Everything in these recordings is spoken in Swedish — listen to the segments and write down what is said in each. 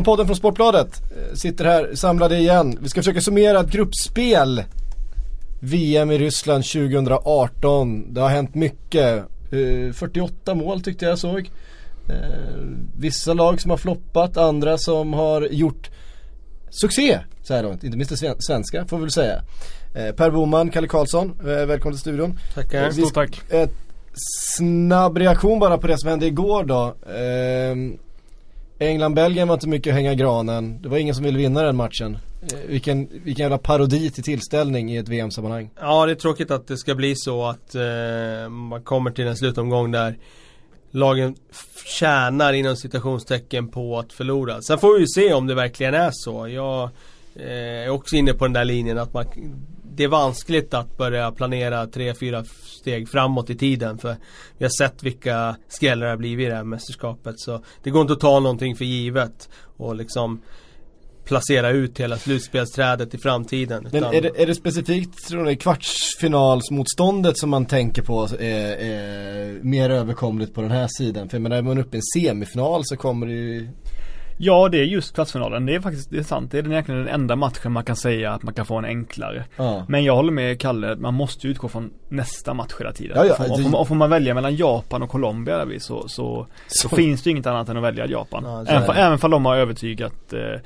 VM-podden från Sportbladet eh, sitter här samlade igen. Vi ska försöka summera ett gruppspel. VM i Ryssland 2018. Det har hänt mycket. 48 mål tyckte jag såg. Vissa lag som har floppat, andra som har gjort succé så här långt. Inte minst det svenska får vi väl säga. Per Boman, Kalle Karlsson, välkommen till studion. Tackar. Stort tack. Snabb reaktion bara på det som hände igår då. England-Belgien var inte mycket att hänga i granen. Det var ingen som ville vinna den matchen. Eh, vilken, vilken jävla parodi till tillställning i ett VM-sammanhang. Ja, det är tråkigt att det ska bli så att eh, man kommer till en slutomgång där lagen tjänar inom citationstecken på att förlora. Sen får vi ju se om det verkligen är så. Jag eh, är också inne på den där linjen att man det är vanskligt att börja planera tre, fyra steg framåt i tiden. För vi har sett vilka skrällar det har blivit i det här mästerskapet. Så det går inte att ta någonting för givet. Och liksom placera ut hela slutspelsträdet i framtiden. Men är det, är det specifikt tror ni, kvartsfinalsmotståndet som man tänker på är, är mer överkomligt på den här sidan? För jag menar, är man uppe i en semifinal så kommer det ju Ja det är just kvartsfinalen, det är faktiskt det är sant. Det är egentligen den enda matchen man kan säga att man kan få en enklare. Ja. Men jag håller med Kalle, man måste utgå från nästa match hela tiden. Ja, ja, och, får, och får man välja mellan Japan och Colombia där vi, så, så, så, så finns det inget annat än att välja Japan. Ja, även, för, även för de har övertygat eh,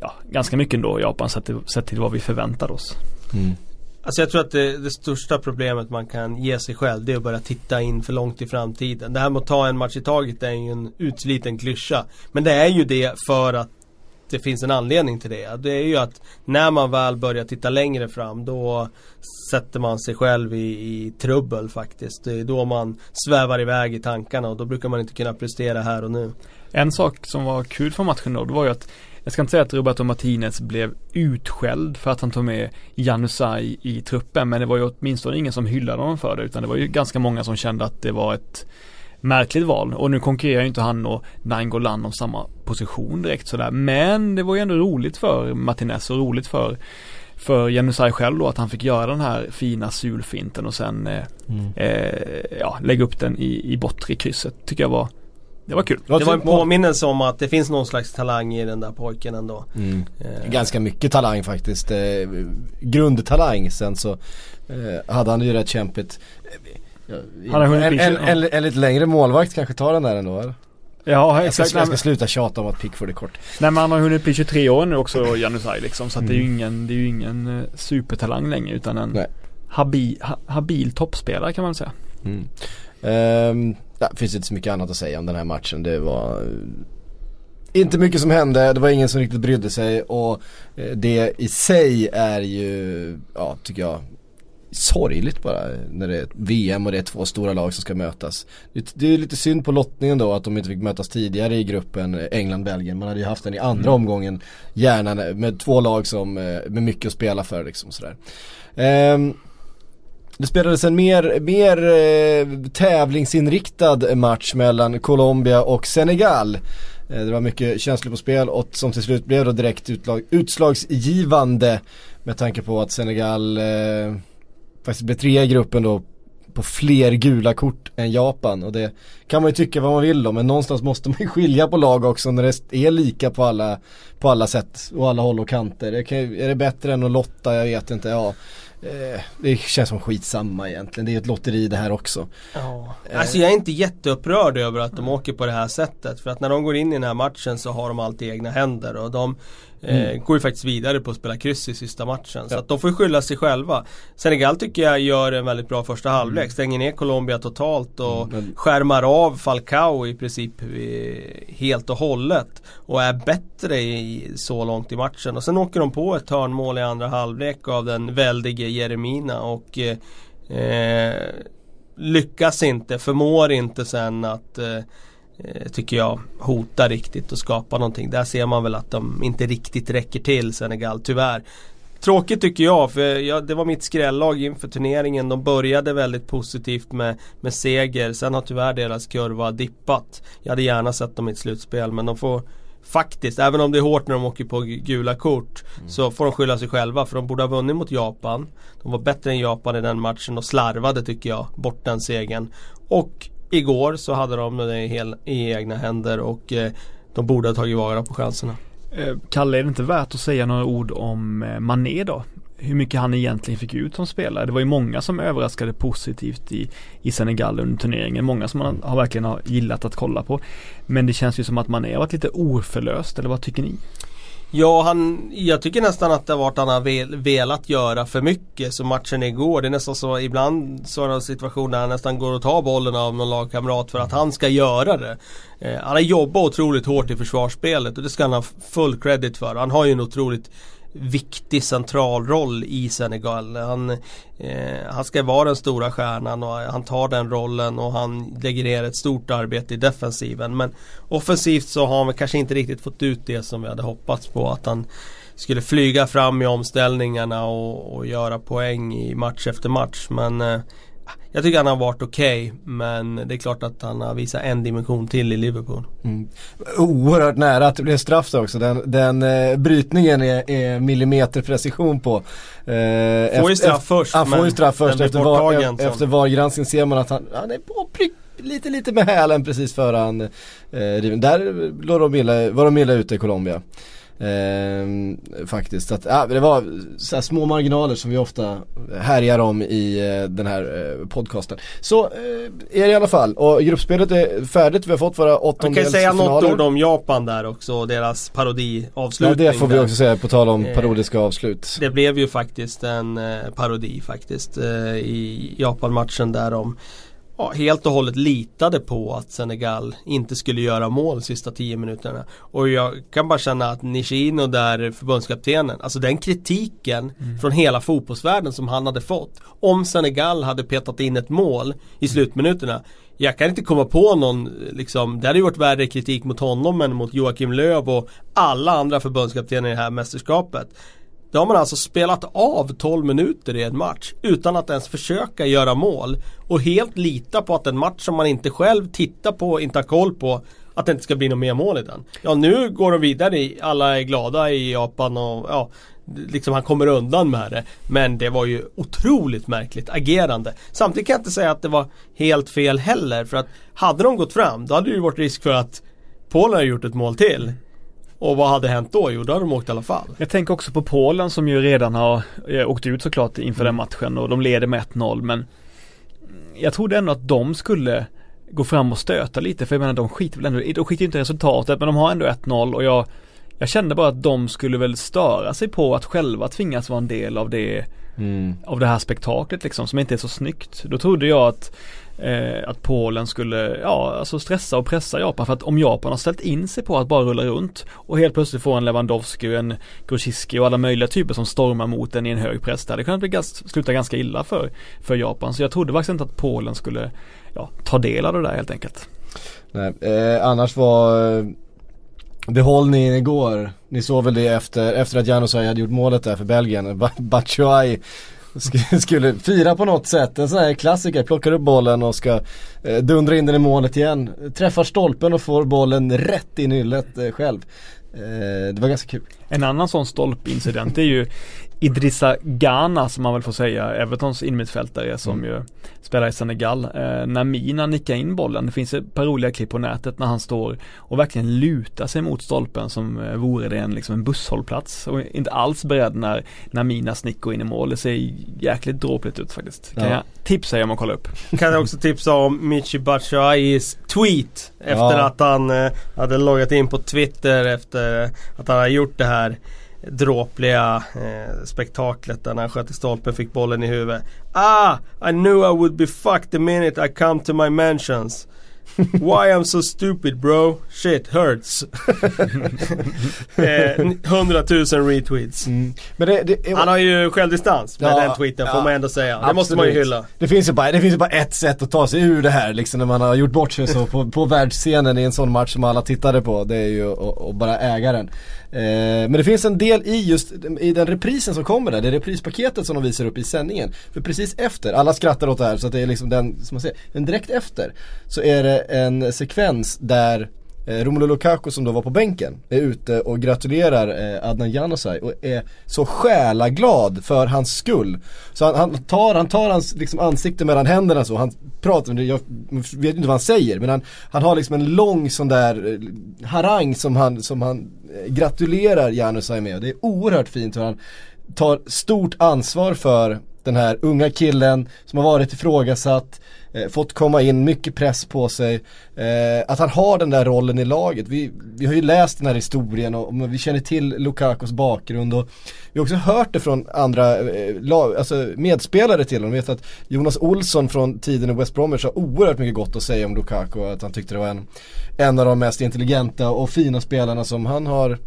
ja, ganska mycket ändå Japan sett till, sett till vad vi förväntar oss. Mm. Alltså jag tror att det, det, största problemet man kan ge sig själv det är att börja titta in för långt i framtiden. Det här med att ta en match i taget är ju en utsliten klyscha. Men det är ju det för att det finns en anledning till det. Det är ju att när man väl börjar titta längre fram då sätter man sig själv i, i trubbel faktiskt. Det är då man svävar iväg i tankarna och då brukar man inte kunna prestera här och nu. En sak som var kul för matchen då, det var ju att jag ska inte säga att Roberto Martinez blev utskälld för att han tog med Janusaj i truppen men det var ju åtminstone ingen som hyllade honom för det utan det var ju ganska många som kände att det var ett märkligt val och nu konkurrerar ju inte han och Nainggolan om samma position direkt sådär men det var ju ändå roligt för Martinez och roligt för för Janusaj själv då att han fick göra den här fina sulfinten och sen eh, mm. eh, ja, lägga upp den i, i bortre krysset tycker jag var det var kul. Det var en påminnelse om att det finns någon slags talang i den där pojken ändå. Mm. Eh. Ganska mycket talang faktiskt. Eh, grundtalang. Sen så eh, hade han ju rätt kämpigt. Han en, en, en, en, lite längre målvakt kanske tar den där ändå eller? Ja exakt. Jag ska, jag ska sluta tjata om att Pickford är kort. Nej men han har hunnit bli 23 år nu också Janusaj liksom. Så att mm. det är ju mm. ingen, det är ju ingen eh, supertalang längre utan en habil, ha, habil toppspelare kan man säga. Mm. Um, det finns inte så mycket annat att säga om den här matchen. Det var eh, inte mycket som hände, det var ingen som riktigt brydde sig och eh, det i sig är ju, ja tycker jag, sorgligt bara när det är VM och det är två stora lag som ska mötas. Det är lite synd på lottningen då att de inte fick mötas tidigare i gruppen England-Belgien. Man hade ju haft den i andra mm. omgången gärna med två lag som, eh, med mycket att spela för liksom sådär. Um, det spelades en mer, mer eh, tävlingsinriktad match mellan Colombia och Senegal. Eh, det var mycket känslor på spel och som till slut blev då direkt utlag, utslagsgivande med tanke på att Senegal eh, faktiskt blev trea i gruppen då på fler gula kort än Japan och det kan man ju tycka vad man vill om men någonstans måste man ju skilja på lag också när det är lika på alla, på alla sätt och alla håll och kanter. Det kan, är det bättre än att lotta? Jag vet inte. Ja, det känns som skitsamma egentligen. Det är ett lotteri det här också. Ja. Eh. Alltså jag är inte jätteupprörd över att de åker på det här sättet. För att när de går in i den här matchen så har de alltid egna händer. Och de eh, mm. går ju faktiskt vidare på att spela kryss i sista matchen. Ja. Så de får skylla sig själva. Senegal tycker jag gör en väldigt bra första halvlek. Mm. Stänger ner Colombia totalt och mm. Men... skärmar av Falcao i princip eh, helt och hållet. Och är bättre i, så långt i matchen. Och sen åker de på ett hörnmål i andra halvlek av den väldige Jeremina. Och eh, lyckas inte, förmår inte sen att eh, Eh, tycker jag hotar riktigt och skapa någonting. Där ser man väl att de inte riktigt räcker till Senegal, tyvärr. Tråkigt tycker jag, för jag, det var mitt skrällag inför turneringen. De började väldigt positivt med, med seger. Sen har tyvärr deras kurva dippat. Jag hade gärna sett dem i ett slutspel men de får Faktiskt, även om det är hårt när de åker på gula kort mm. Så får de skylla sig själva för de borde ha vunnit mot Japan De var bättre än Japan i den matchen och slarvade tycker jag bort den segern Och Igår så hade de det i, hel, i egna händer och eh, de borde ha tagit vara på chanserna. Eh, Kalle, är det inte värt att säga några ord om eh, Mané då? Hur mycket han egentligen fick ut som spelare. Det var ju många som överraskade positivt i, i Senegal under turneringen. Många som man har verkligen har gillat att kolla på. Men det känns ju som att Mané har varit lite oförlöst, eller vad tycker ni? Ja, han, jag tycker nästan att det har varit han har vel, velat göra för mycket. Så matchen igår, det är nästan så ibland sådana situationer där han nästan går och tar bollen av någon lagkamrat för att han ska göra det. Eh, han har jobbat otroligt hårt i försvarsspelet och det ska han ha full credit för. Han har ju en otroligt viktig central roll i Senegal. Han, eh, han ska vara den stora stjärnan och han tar den rollen och han lägger ner ett stort arbete i defensiven. Men offensivt så har han kanske inte riktigt fått ut det som vi hade hoppats på. Att han skulle flyga fram i omställningarna och, och göra poäng i match efter match. Men eh, jag tycker han har varit okej okay, men det är klart att han har visat en dimension till i Liverpool. Mm. Oerhört nära att det blev straff också. Den, den eh, brytningen är, är millimeterprecision på. Eh, får ju straff först. Han får ju straff först. Efter, var, efter VAR-granskning ser man att han, han är på prick lite lite med hälen precis före han eh, Där låg de illa, var de illa ute i Colombia. Ehm, faktiskt, att, ja, det var så små marginaler som vi ofta härjar om i eh, den här eh, podcasten. Så eh, är det i alla fall och gruppspelet är färdigt, vi har fått våra åttondelsfinaler. Vi kan säga något ord om Japan där också och deras parodiavslutning. Ja det får vi också säga på tal om eh, parodiska avslut. Det blev ju faktiskt en eh, parodi faktiskt eh, i Japan-matchen där de ja, helt och hållet litade på att Senegal inte skulle göra mål de sista tio minuterna. Och jag kan bara känna att Nishino där, förbundskaptenen, alltså den kritiken mm. från hela fotbollsvärlden som han hade fått. Om Senegal hade petat in ett mål i slutminuterna. Jag kan inte komma på någon, liksom, det hade ju varit värre kritik mot honom än mot Joakim Löw och alla andra förbundskaptener i det här mästerskapet. Då har man alltså spelat av 12 minuter i en match utan att ens försöka göra mål. Och helt lita på att en match som man inte själv tittar på, inte har koll på, att det inte ska bli något mer mål i den. Ja nu går de vidare, alla är glada i Japan och ja, liksom han kommer undan med det. Men det var ju otroligt märkligt agerande. Samtidigt kan jag inte säga att det var helt fel heller. För att hade de gått fram, då hade det ju varit risk för att Polen hade gjort ett mål till. Och vad hade hänt då? Jo, då hade de åkt i alla fall. Jag tänker också på Polen som ju redan har eh, åkt ut såklart inför mm. den matchen och de leder med 1-0 men jag trodde ändå att de skulle gå fram och stöta lite för jag menar de skiter väl ändå, de skiter inte i resultatet men de har ändå 1-0 och jag jag kände bara att de skulle väl störa sig på att själva tvingas vara en del av det mm. Av det här spektaklet liksom som inte är så snyggt. Då trodde jag att eh, att Polen skulle, ja alltså stressa och pressa Japan för att om Japan har ställt in sig på att bara rulla runt och helt plötsligt få en Lewandowski och en Grosicki och alla möjliga typer som stormar mot en i en hög press det hade kunnat bli gans, sluta ganska illa för, för Japan. Så jag trodde faktiskt inte att Polen skulle ja, ta del av det där helt enkelt. Nej, eh, annars var eh, behållningen igår, ni såg väl det efter, efter att Janosaj hade gjort målet där för Belgien, Batshuayi skulle fira på något sätt. En sån här klassiker, plockar upp bollen och ska eh, dundra in den i målet igen. Träffar stolpen och får bollen rätt i nyllet eh, själv. Eh, det var ganska kul. En annan sån stolpincident är ju Idrissa Ghana som man väl får säga, Evertons innermittfältare som mm. ju spelar i Senegal. Eh, när Mina nickar in bollen, det finns ett par roliga klipp på nätet när han står och verkligen lutar sig mot stolpen som eh, vore det en, liksom en busshållplats och inte alls beredd när, när Mina snickar in i mål. Det ser jäkligt dråpligt ut faktiskt. Kan ja. jag tipsa er om att kolla upp. Kan jag också tipsa om Michi Batshuayis tweet efter ja. att han eh, hade loggat in på Twitter efter att han hade gjort det här dråpliga eh, spektaklet där när han sköt i stolpen fick bollen i huvudet. Ah! I knew I would be fucked the minute I come to my mansions. Why I'm so stupid bro? Shit hurts. eh, 100 000 retweets. Mm. Men det, det, Han har ju självdistans med ja, den tweeten ja, får man ändå säga. Absolut. Det måste man ju hylla. Det finns ju, bara, det finns ju bara ett sätt att ta sig ur det här liksom när man har gjort bort sig så på, på världsscenen i en sån match som alla tittade på. Det är ju att bara äga den. Eh, men det finns en del i just i den reprisen som kommer där, det reprispaketet som de visar upp i sändningen. För precis efter, alla skrattar åt det här så att det är liksom den, som man säger, men direkt efter så är det en sekvens där eh, Romelu Lukaku som då var på bänken är ute och gratulerar eh, Adnan Januzaj och är så själaglad för hans skull. Så han, han tar, han tar hans liksom, ansikte mellan händerna så, han pratar, jag vet inte vad han säger men han, han har liksom en lång sån där eh, harang som han, som han gratulerar Januzaj med det är oerhört fint hur han tar stort ansvar för den här unga killen som har varit ifrågasatt, eh, fått komma in, mycket press på sig. Eh, att han har den där rollen i laget. Vi, vi har ju läst den här historien och, och vi känner till Lukakos bakgrund och vi har också hört det från andra eh, lag, alltså medspelare till honom. Vi vet att Jonas Olsson från tiden i West Bromwich har oerhört mycket gott att säga om Lukaku och att han tyckte det var en, en av de mest intelligenta och fina spelarna som han har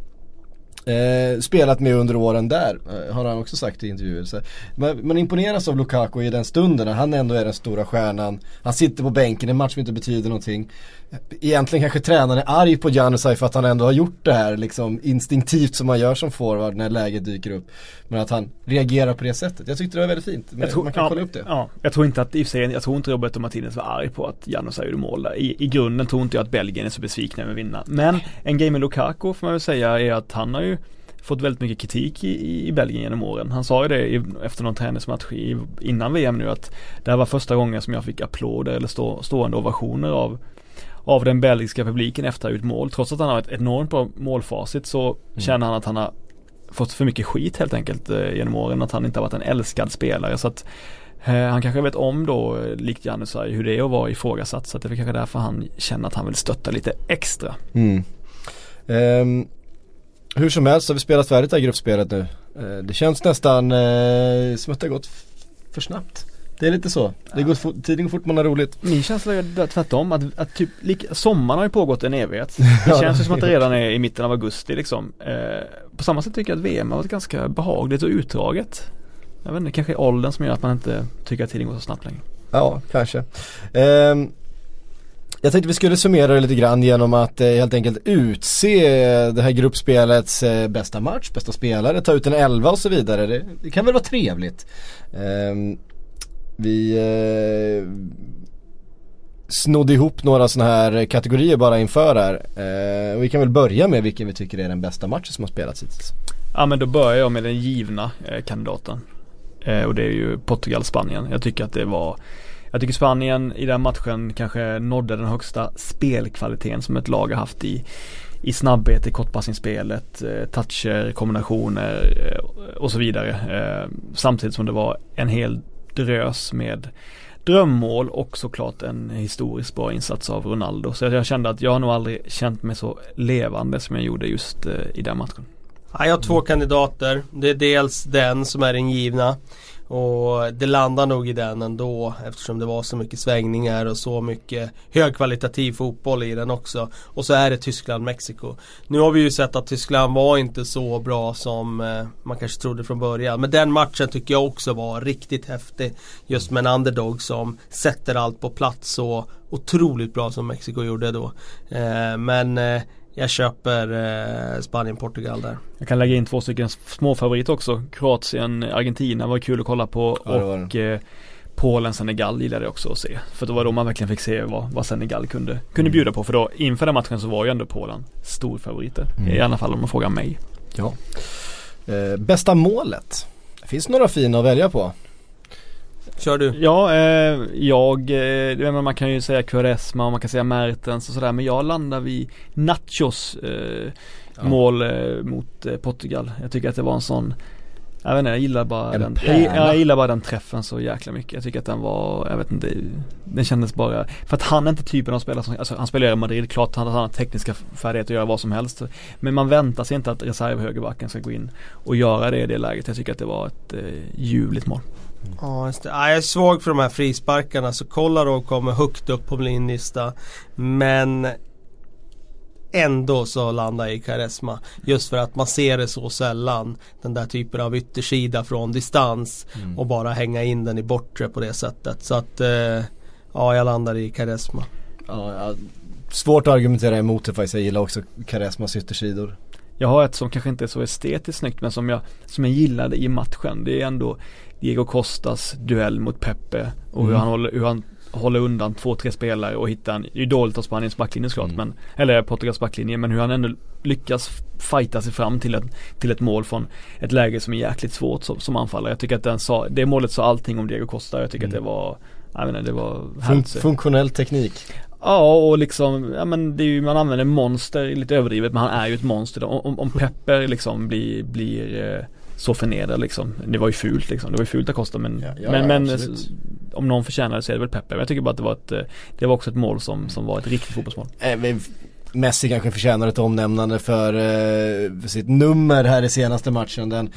Eh, spelat med under åren där, eh, har han också sagt i intervjuer. Så man, man imponeras av Lukaku i den stunden när han ändå är den stora stjärnan. Han sitter på bänken i en match som inte betyder någonting. Egentligen kanske tränaren är arg på Janusaj för att han ändå har gjort det här liksom instinktivt som man gör som forward när läget dyker upp. Men att han reagerar på det sättet. Jag tyckte det var väldigt fint. Men tror, man kan ja, kolla upp det. Ja, jag tror inte att, i sig, jag tror inte Roberto Martinez var arg på att Janusaj gjorde mål där. I, I grunden tror inte jag att Belgien är så besvikna över att vinna. Men en grej med Lukaku får man väl säga är att han har ju fått väldigt mycket kritik i, i Belgien genom åren. Han sa ju det i, efter någon träningsmatch i, innan VM nu att det här var första gången som jag fick applåder eller stå, stående ovationer av av den belgiska publiken efter att ha gjort mål. Trots att han har ett enormt bra målfacit så mm. känner han att han har fått för mycket skit helt enkelt eh, genom åren. Att han inte har varit en älskad spelare. Så att eh, han kanske vet om då, eh, likt Janusaj, hur det är att vara ifrågasatt. Så att det är kanske därför han känner att han vill stötta lite extra. Mm. Um, hur som helst har vi spelat färdigt det här gruppspelet nu. Eh, det känns nästan eh, som att det har gått för snabbt. Det är lite så. Det går fort, tiden går fort man har roligt. Min känsla är tvärtom. Att, att typ, lika, sommaren har ju pågått en evighet. Det känns ju som att det redan är i mitten av augusti liksom. Eh, på samma sätt tycker jag att VM har varit ganska behagligt och utdraget. Jag vet inte, kanske är åldern som gör att man inte tycker att tiden går så snabbt längre. Ja, kanske. Um, jag tänkte vi skulle summera det lite grann genom att eh, helt enkelt utse det här gruppspelets eh, bästa match, bästa spelare, ta ut en elva och så vidare. Det, det kan väl vara trevligt. Eh, vi eh, snodde ihop några sådana här kategorier bara inför här. Eh, och vi kan väl börja med vilken vi tycker är den bästa matchen som har spelats hittills. Ja men då börjar jag med den givna eh, kandidaten. Eh, och det är ju Portugal-Spanien. Jag tycker att det var jag tycker Spanien i den matchen kanske nådde den högsta spelkvaliteten som ett lag har haft i, i snabbhet i kortpassningsspelet, eh, toucher, kombinationer eh, och så vidare. Eh, samtidigt som det var en hel drös med drömmål och såklart en historiskt bra insats av Ronaldo. Så jag kände att jag har nog aldrig känt mig så levande som jag gjorde just eh, i den matchen. jag har två kandidater. Det är dels den som är den givna. Och det landar nog i den ändå eftersom det var så mycket svängningar och så mycket högkvalitativ fotboll i den också. Och så är det Tyskland-Mexiko. Nu har vi ju sett att Tyskland var inte så bra som eh, man kanske trodde från början. Men den matchen tycker jag också var riktigt häftig. Just med en underdog som sätter allt på plats så otroligt bra som Mexiko gjorde då. Eh, men eh, jag köper eh, Spanien-Portugal där. Jag kan lägga in två stycken småfavoriter också. Kroatien, Argentina var kul att kolla på ja, och eh, Polen, Senegal gillade jag också att se. För det var då man verkligen fick se vad, vad Senegal kunde, kunde mm. bjuda på. För då inför den matchen så var ju ändå Polen storfavoriter. Mm. I alla fall om man frågar mig. Ja. Eh, bästa målet? Finns några fina att välja på? Kör du. Ja, eh, jag, eh, man kan ju säga Quaresma och man kan säga Mertens och sådär men jag landar vid Nachos eh, ja. mål eh, mot eh, Portugal. Jag tycker att det var en sån jag vet inte, jag gillar bara den jag, jag, gillar bara den träffen så jäkla mycket. Jag tycker att den var, jag vet inte, den kändes bara För att han är inte typen av spelare som, alltså han spelar i Madrid, klart att han har tekniska färdigheter att göra vad som helst. Men man väntar sig inte att reservhögerbacken ska gå in och göra det i det läget. Jag tycker att det var ett eh, ljuvligt mål. Ja, just det. jag är svag för de här frisparkarna så Kolarov kommer högt upp på min lista. Men ändå så landar jag i Karesma. Just för att man ser det så sällan. Den där typen av yttersida från distans. Mm. Och bara hänga in den i bortre på det sättet. Så att eh, ja, jag landar i Karesma. Ja, ja, svårt att argumentera emot det faktiskt. Jag gillar också Karesmas yttersidor. Jag har ett som kanske inte är så estetiskt snyggt men som jag, som jag gillade i matchen. Det är ändå Diego Costas duell mot Pepe och mm. hur, han håller, hur han håller undan två, tre spelare och hittar en, det är ju dåligt av Spaniens backlinje såklart mm. men, eller Portugals backlinje men hur han ändå lyckas fighta sig fram till ett, till ett mål från ett läge som är jäkligt svårt som, som anfallare. Jag tycker att den sa, det målet sa allting om Diego Costa. Jag tycker mm. att det var, jag menar, det var Fun Funktionell teknik. Ja och liksom, ja men det är ju, man använder monster lite överdrivet men han är ju ett monster. Om, om Pepper liksom blir, blir eh, så förnedrad liksom. Det var ju fult liksom. Det var ju fult att kosta men, ja, ja, men, men om någon förtjänar det så är det väl Pepper. Men jag tycker bara att det var ett, eh, det var också ett mål som, som var ett riktigt fotbollsmål. Äh, Messi kanske förtjänar ett omnämnande för, för sitt nummer här i senaste matchen. Den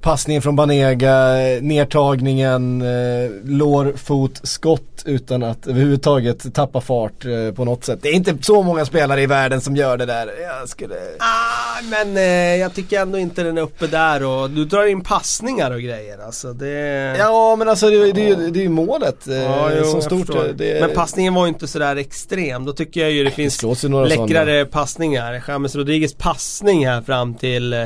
passningen från Banega, nedtagningen, eh, lår, fot, skott utan att överhuvudtaget tappa fart eh, på något sätt. Det är inte så många spelare i världen som gör det där. Jag skulle... Ah, men eh, jag tycker ändå inte den är uppe där och du drar in passningar och grejer alltså. Det... Ja men alltså det, det, det, det är ju målet eh, ja, jo, som stort. Det... Men passningen var ju inte sådär extrem. Då tycker jag ju det finns läckrare sådana. passningar. James Rodriguez passning här fram till eh,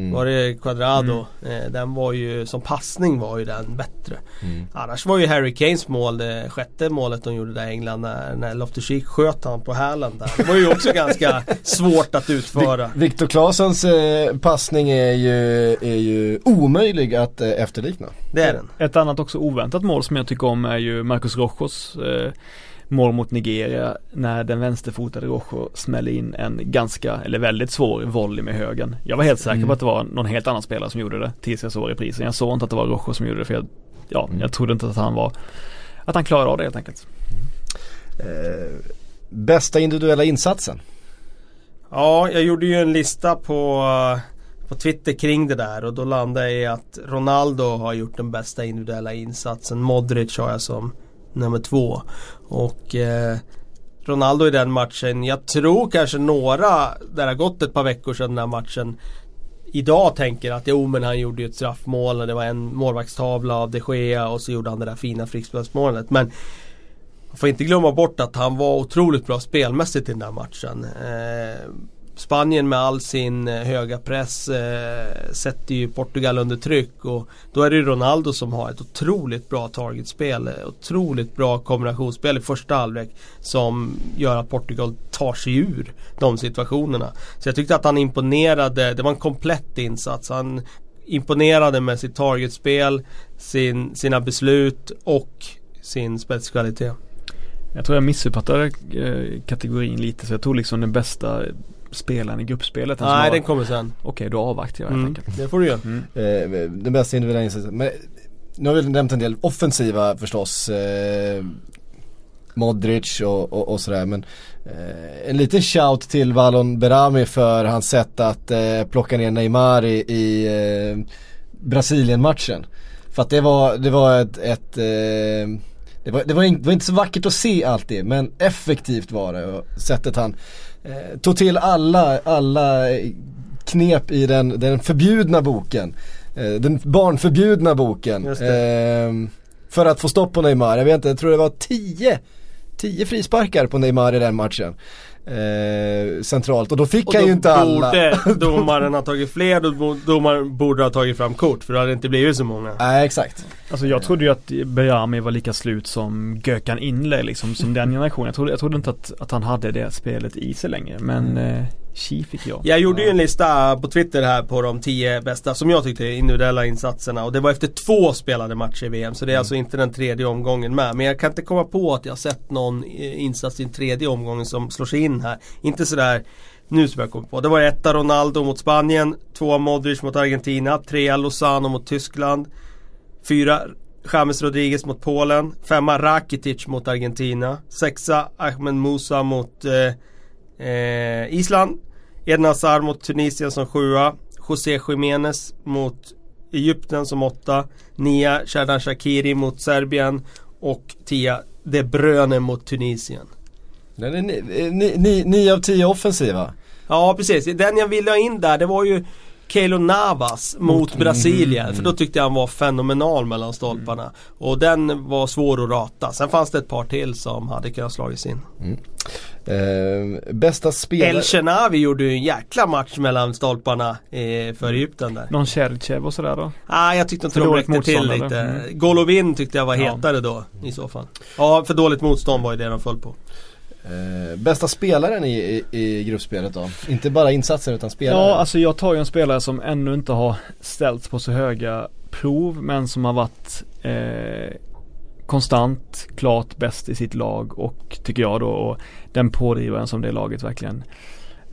Mm. Var det Quadrado? Mm. Eh, den var ju, som passning var ju den bättre. Mm. Annars var ju Harry Kanes mål, det sjätte målet de gjorde där i England när, när Loftus-Cheek sköt han på hälen där. Det var ju också ganska svårt att utföra. Viktor Claessons eh, passning är ju, är ju omöjlig att eh, efterlikna. Det är den. Ett annat också oväntat mål som jag tycker om är ju Marcus Rojos eh, mål mot Nigeria när den vänsterfotade Rojo smäller in en ganska, eller väldigt svår volley med högen. Jag var helt säker mm. på att det var någon helt annan spelare som gjorde det tills jag såg reprisen. Jag såg inte att det var Rojo som gjorde det för jag, ja, mm. jag trodde inte att han var, att han klarade av det helt enkelt. Mm. Eh, bästa individuella insatsen? Ja, jag gjorde ju en lista på på Twitter kring det där och då landade jag i att Ronaldo har gjort den bästa individuella insatsen. Modric har jag som nummer två. Och eh, Ronaldo i den matchen, jag tror kanske några, där har gått ett par veckor sedan den här matchen Idag tänker att jo men han gjorde ju ett straffmål och det var en målvaktstavla av de Gea och så gjorde han det där fina frispelsmålet. Men man får inte glömma bort att han var otroligt bra spelmässigt i den här matchen. Eh, Spanien med all sin eh, höga press eh, sätter ju Portugal under tryck och då är det Ronaldo som har ett otroligt bra targetspel. Eh, otroligt bra kombinationsspel i första halvlek som gör att Portugal tar sig ur de situationerna. Så jag tyckte att han imponerade. Det var en komplett insats. Han imponerade med sitt targetspel, sin, sina beslut och sin spetskvalitet. Jag tror jag missuppfattade eh, kategorin lite så jag tog liksom den bästa spelaren i gruppspelet? Nej den kommer sen. Okej okay, då avvaktar jag mm. helt enkelt. Det får du göra. Mm. Eh, den bästa individuella insatsen. Men nu har vi nämnt en del offensiva förstås. Eh, Modric och, och, och, sådär men eh, en liten shout till Valon Berami för hans sätt att eh, plocka ner Neymar i, i eh, Brasilien-matchen. För att det var, det var ett, ett eh, det, var, det, var in, det var inte så vackert att se alltid men effektivt var det och sättet han eh, tog till alla, alla knep i den, den förbjudna boken. Eh, den barnförbjudna boken. Eh, för att få stopp på Neymar. Jag vet inte, jag tror det var 10 10 frisparkar på Neymar i den matchen. Eh, centralt och då fick och han ju inte alla. borde domaren ha tagit fler, då domaren borde ha tagit fram kort för då hade det inte blivit så många. Nej exakt. Alltså jag trodde ju att Bejami var lika slut som Gökan Inle liksom, som den generationen. Jag trodde, jag trodde inte att, att han hade det spelet i sig längre men mm. Chi fick jag. Jag gjorde ju en lista på Twitter här på de tio bästa som jag tyckte individuella insatserna och det var efter två spelade matcher i VM så det är mm. alltså inte den tredje omgången med. Men jag kan inte komma på att jag sett någon eh, insats i den tredje omgången som slår sig in här. Inte sådär nu som jag kommer på. Det var etta Ronaldo mot Spanien, tvåa Modric mot Argentina, trea Lozano mot Tyskland, fyra James Rodriguez mot Polen, femma Rakitic mot Argentina, sexa Ahmed Musa mot eh, Eh, Island, Eden Hazard mot Tunisien som sjua. José Jiménez mot Egypten som åtta. Nia Sherdan Shakiri mot Serbien. Och tia De Bruyne mot Tunisien. Den är ni, ni, ni, nio av tio offensiva. Ja precis, den jag ville ha in där det var ju Keilo Navas mot, mot Brasilien. Mm, för då tyckte jag han var fenomenal mellan stolparna. Mm. Och den var svår att rata. Sen fanns det ett par till som hade kunnat slagits in. Mm. Eh, bästa spelare... El Shenawi gjorde ju en jäkla match mellan stolparna eh, för Egypten där. Någon Chelchev och sådär då? Ah, jag tyckte inte de räckte till lite. Mm. Golovin tyckte jag var ja. hetare då i så fall. Ja, för dåligt motstånd var ju det de föll på. Eh, bästa spelaren i, i, i, gruppspelet då? Inte bara insatser utan spelare? Ja, alltså jag tar ju en spelare som ännu inte har ställts på så höga prov men som har varit eh, konstant, klart bäst i sitt lag och tycker jag då och den pådrivaren som det laget verkligen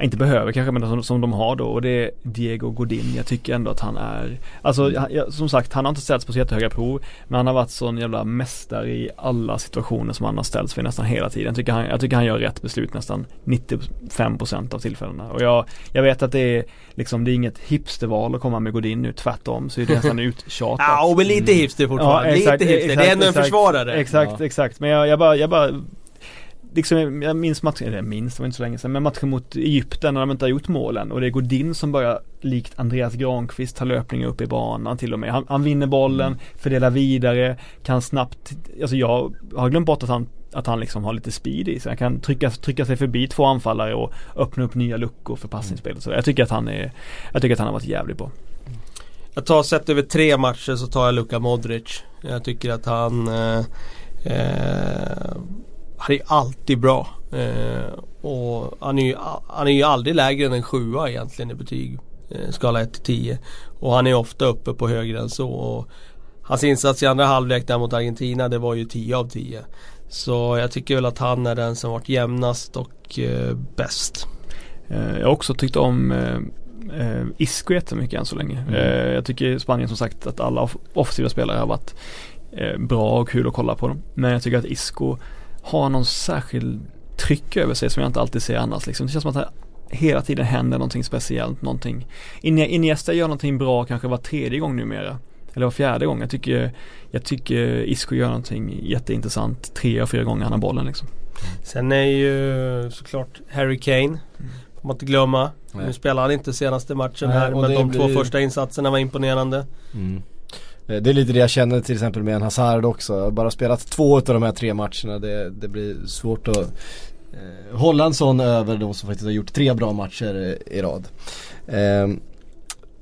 inte behöver kanske men som, som de har då och det är Diego Godin. Jag tycker ändå att han är, alltså jag, som sagt han har inte ställts på så jättehöga prov men han har varit sån jävla mästare i alla situationer som han har ställts för nästan hela tiden. Jag tycker han, jag tycker han gör rätt beslut nästan 95% av tillfällena och jag, jag vet att det är liksom det är inget hipsterval att komma med Godin nu tvärtom så är det nästan uttjatat. ja och lite hipster fortfarande, ja, exakt, lite hipster. Exakt, det är ändå en försvarare. Exakt, ja. exakt men jag, jag bara, jag bara liksom, jag minns matchen, eller minns, det var inte så länge sedan, men matchen mot Egypten när de inte har gjort målen och det är Godin som börjar likt Andreas Granqvist ta löpningar upp i banan till och med. Han, han vinner bollen, mm. fördelar vidare, kan snabbt, alltså jag har glömt bort att han att han liksom har lite speed i sig. Han kan trycka, trycka sig förbi två anfallare och öppna upp nya luckor för passningsspelet. Så jag tycker att han är, jag tycker att han har varit jävligt bra. Jag tar sett över tre matcher så tar jag Luka Modric. Jag tycker att han eh, eh, han är alltid bra. Eh, och han är, ju, han är ju aldrig lägre än en sjua egentligen i betyg. Eh, skala 1 till 10. Och han är ofta uppe på högre än så. Och hans insats i andra halvlek där mot Argentina det var ju 10 av 10. Så jag tycker väl att han är den som varit jämnast och eh, bäst. Eh, jag har också tyckt om eh, eh Isco jättemycket än så länge. Mm. Eh, jag tycker Spanien som sagt att alla offensiva spelare har varit bra och kul att kolla på dem. Men jag tycker att Isco har någon särskild tryck över sig som jag inte alltid ser annars liksom. Det känns som att det hela tiden händer någonting speciellt, någonting. Iniesta gör någonting bra kanske var tredje gång numera. Eller var fjärde gång. Jag tycker, jag tycker Isco gör någonting jätteintressant tre och fyra gånger han har bollen liksom. Sen är ju såklart Harry Kane. Mm. Får man inte glömma. Nej. Nu spelar han inte senaste matchen Nej, här men de blir... två första insatserna var imponerande. Mm. Eh, det är lite det jag känner till exempel med en Hazard också. Bara spelat två av de här tre matcherna. Det, det blir svårt att eh, hålla en sån över de som faktiskt har gjort tre bra matcher i rad. Eh,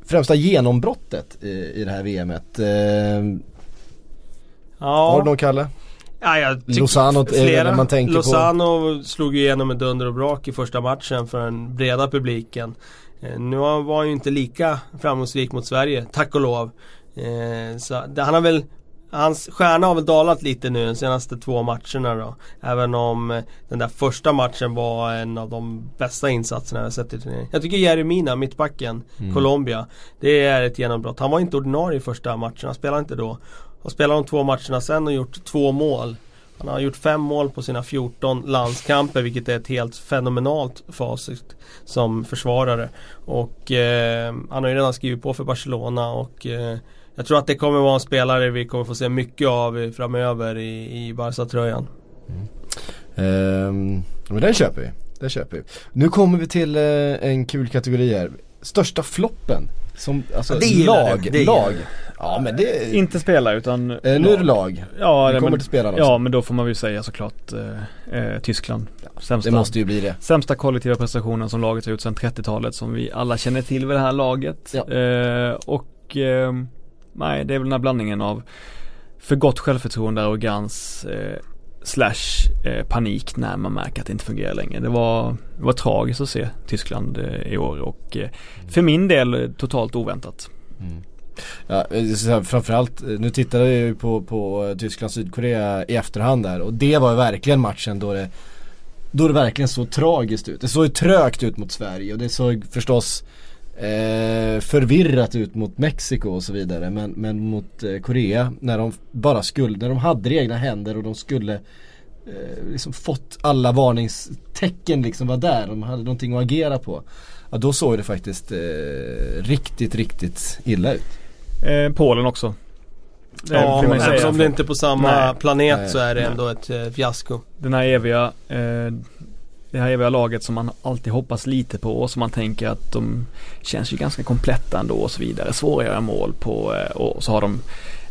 främsta genombrottet i, i det här VMet. Eh, ja. Har du någon Kalle? Ja, jag Lozano flera, man tänker Lozano på. slog ju igenom med dunder och brak i första matchen för den breda publiken. Eh, nu var han ju inte lika framgångsrik mot Sverige, tack och lov. Eh, så han har väl Hans stjärna har väl dalat lite nu de senaste två matcherna då. Även om eh, den där första matchen var en av de bästa insatserna jag sett i turneringen. Jag tycker Jeremina, mittbacken, mm. Colombia. Det är ett genombrott. Han var inte ordinarie i första matchen, han spelade inte då. Och spelade de två matcherna sen och gjort två mål. Han har gjort fem mål på sina 14 landskamper vilket är ett helt fenomenalt facit som försvarare. Och eh, han har ju redan skrivit på för Barcelona och eh, jag tror att det kommer vara en spelare vi kommer få se mycket av framöver i, i Barca-tröjan. Mm. Um, men den köper vi. Den köper vi. Nu kommer vi till uh, en kul kategori här. Största floppen. Som, alltså ja, det lag. Det lag. Ja men det Inte spela utan eh, Nu är det lag. Ja, det kommer men, till spela också. Ja men då får man ju säga såklart eh, eh, Tyskland. Sämsta, det måste ju bli det. Sämsta kollektiva prestationen som laget har gjort sedan 30-talet som vi alla känner till vid det här laget. Ja. Eh, och eh, nej, det är väl den här blandningen av för gott självförtroende, arrogans eh, slash eh, panik när man märker att det inte fungerar längre. Det var, det var tragiskt att se Tyskland eh, i år och eh, för min del totalt oväntat. Mm. Ja, eh, framförallt, eh, nu tittade jag ju på, på eh, Tyskland-Sydkorea i efterhand där och det var ju verkligen matchen då det Då det verkligen såg tragiskt ut. Det såg ju trögt ut mot Sverige och det såg förstås eh, förvirrat ut mot Mexiko och så vidare. Men, men mot eh, Korea när de bara skulle, när de hade det i egna händer och de skulle eh, liksom fått alla varningstecken liksom var där. De hade någonting att agera på. Ja då såg det faktiskt eh, riktigt, riktigt illa ut. Eh, Polen också. Ja, men eftersom det inte är på samma nej, planet nej, så är det nej. ändå ett eh, fiasko. Den här eviga eh, det här eviga laget som man alltid hoppas lite på och som man tänker att de känns ju ganska kompletta ändå och så vidare. Svåra att göra mål på eh, och så har de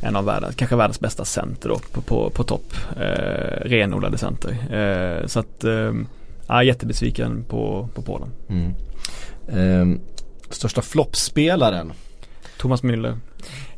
en av världens, kanske världens bästa center då på, på, på topp. Eh, renodlade center. Eh, så att eh, Ja, jättebesviken på, på Polen. Mm. Ehm, största floppspelaren? Thomas Müller.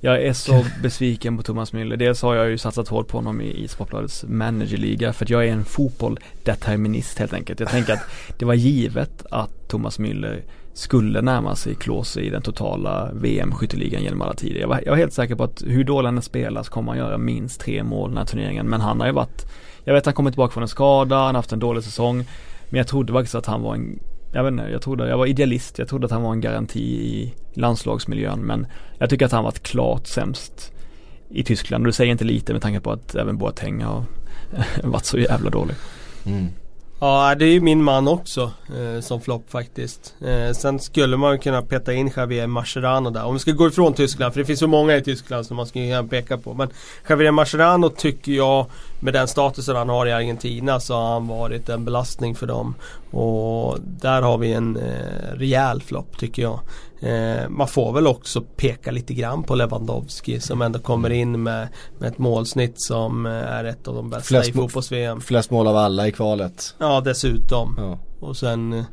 Jag är så besviken på Thomas Müller. Dels har jag ju satsat hårt på honom i, Sportbladets managerliga för att jag är en fotbolldeterminist helt enkelt. Jag tänker att det var givet att Thomas Müller skulle närma sig Klose i den totala VM-skytteligan genom alla tider. Jag var, jag var helt säker på att hur dålig han spelar så kommer han göra minst tre mål den här turneringen. Men han har ju varit, jag vet att han kommit tillbaka från en skada, han har haft en dålig säsong. Men jag trodde faktiskt att han var en jag vet inte, jag trodde, jag var idealist, jag trodde att han var en garanti i landslagsmiljön men jag tycker att han varit klart sämst i Tyskland och det säger inte lite med tanke på att även Boateng har varit så jävla dålig. Mm. Ja det är ju min man också eh, som flopp faktiskt. Eh, sen skulle man kunna peta in Javier Mascherano där. Om vi ska gå ifrån Tyskland, för det finns så många i Tyskland som man skulle kunna peka på. Men Javier Mascherano tycker jag med den statusen han har i Argentina så har han varit en belastning för dem. Och där har vi en eh, rejäl flopp tycker jag. Eh, man får väl också peka lite grann på Lewandowski som ändå kommer in med, med ett målsnitt som eh, är ett av de bästa flest, i fotbolls-VM. Flest mål av alla i kvalet. Ja dessutom. Ja. Och sen eh,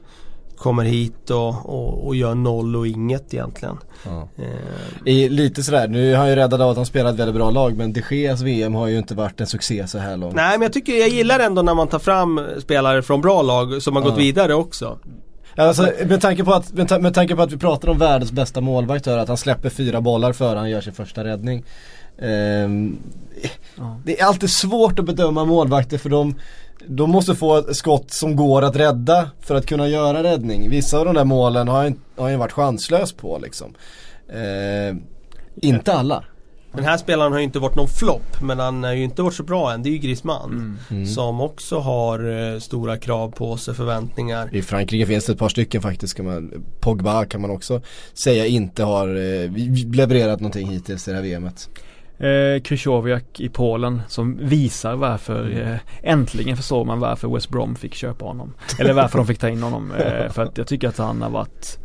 kommer hit och, och, och, gör noll och inget egentligen. Ja. Eh. I, lite sådär, nu är han ju räddad av att han spelar ett väldigt bra lag men de Geas VM har ju inte varit en succé så här långt. Nej men jag tycker, jag gillar ändå när man tar fram spelare från bra lag som har ja. gått vidare också. Alltså, med, tanke på att, med, tanke på att vi pratar om världens bästa målvakt att han släpper fyra bollar före han gör sin första räddning. Ja. Det är alltid svårt att bedöma målvakter för de, de måste få ett skott som går att rädda för att kunna göra räddning. Vissa av de där målen har han, har han varit chanslös på liksom. Uh, inte alla. Den här spelaren har ju inte varit någon flopp men han har ju inte varit så bra än. Det är ju Griezmann. Mm. Mm. Som också har eh, stora krav på sig, förväntningar. I Frankrike finns det ett par stycken faktiskt. Kan man, Pogba kan man också säga inte har eh, levererat någonting hittills i det här VMet. Eh, Krychowiak i Polen som visar varför, mm. eh, äntligen förstår man varför West Brom fick köpa honom. Eller varför de fick ta in honom. Eh, för att jag tycker att han har varit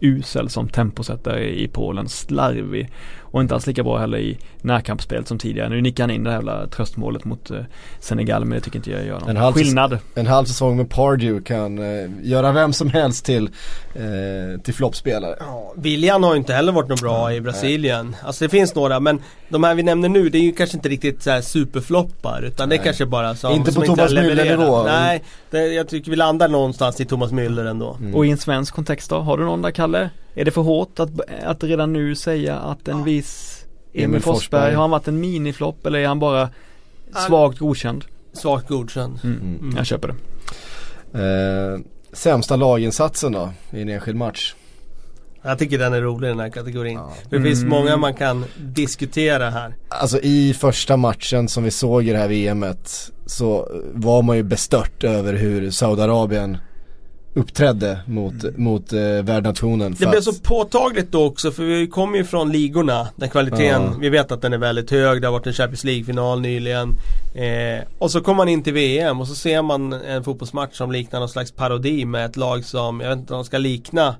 usel som temposättare i Polen, slarvig och inte alls lika bra heller i närkampsspelet som tidigare. Nu nickar han in det här jävla tröstmålet mot uh, Senegal men det tycker inte jag gör någon en halv skillnad. En halv säsong med Pardew kan uh, göra vem som helst till, uh, till floppspelare. Ja, William har ju inte heller varit något bra i Brasilien. Nej. Alltså det finns några men de här vi nämner nu det är ju kanske inte riktigt så här superfloppar utan Nej. det är kanske bara som Inte på Thomas Müller nivå. Nej, det, jag tycker vi landar någonstans i Thomas Müller ändå. Mm. Och i en svensk kontext då? Har du någon där Kalle? Är det för hårt att, att redan nu säga att en viss Emil Forsberg, har han varit en miniflopp eller är han bara svagt godkänd? Svagt godkänd. Mm. Mm. Jag köper det. Eh, sämsta laginsatsen då i en enskild match? Jag tycker den är rolig den här kategorin. Ja. Det finns mm. många man kan diskutera här. Alltså i första matchen som vi såg i det här VMet så var man ju bestört över hur Saudiarabien uppträdde mot, mm. mot eh, värdnationen. Det blev så påtagligt då också för vi kommer ju från ligorna där kvaliteten, ja. vi vet att den är väldigt hög. Det har varit en Champions League-final nyligen. Eh, och så kommer man in till VM och så ser man en fotbollsmatch som liknar någon slags parodi med ett lag som, jag vet inte om de ska likna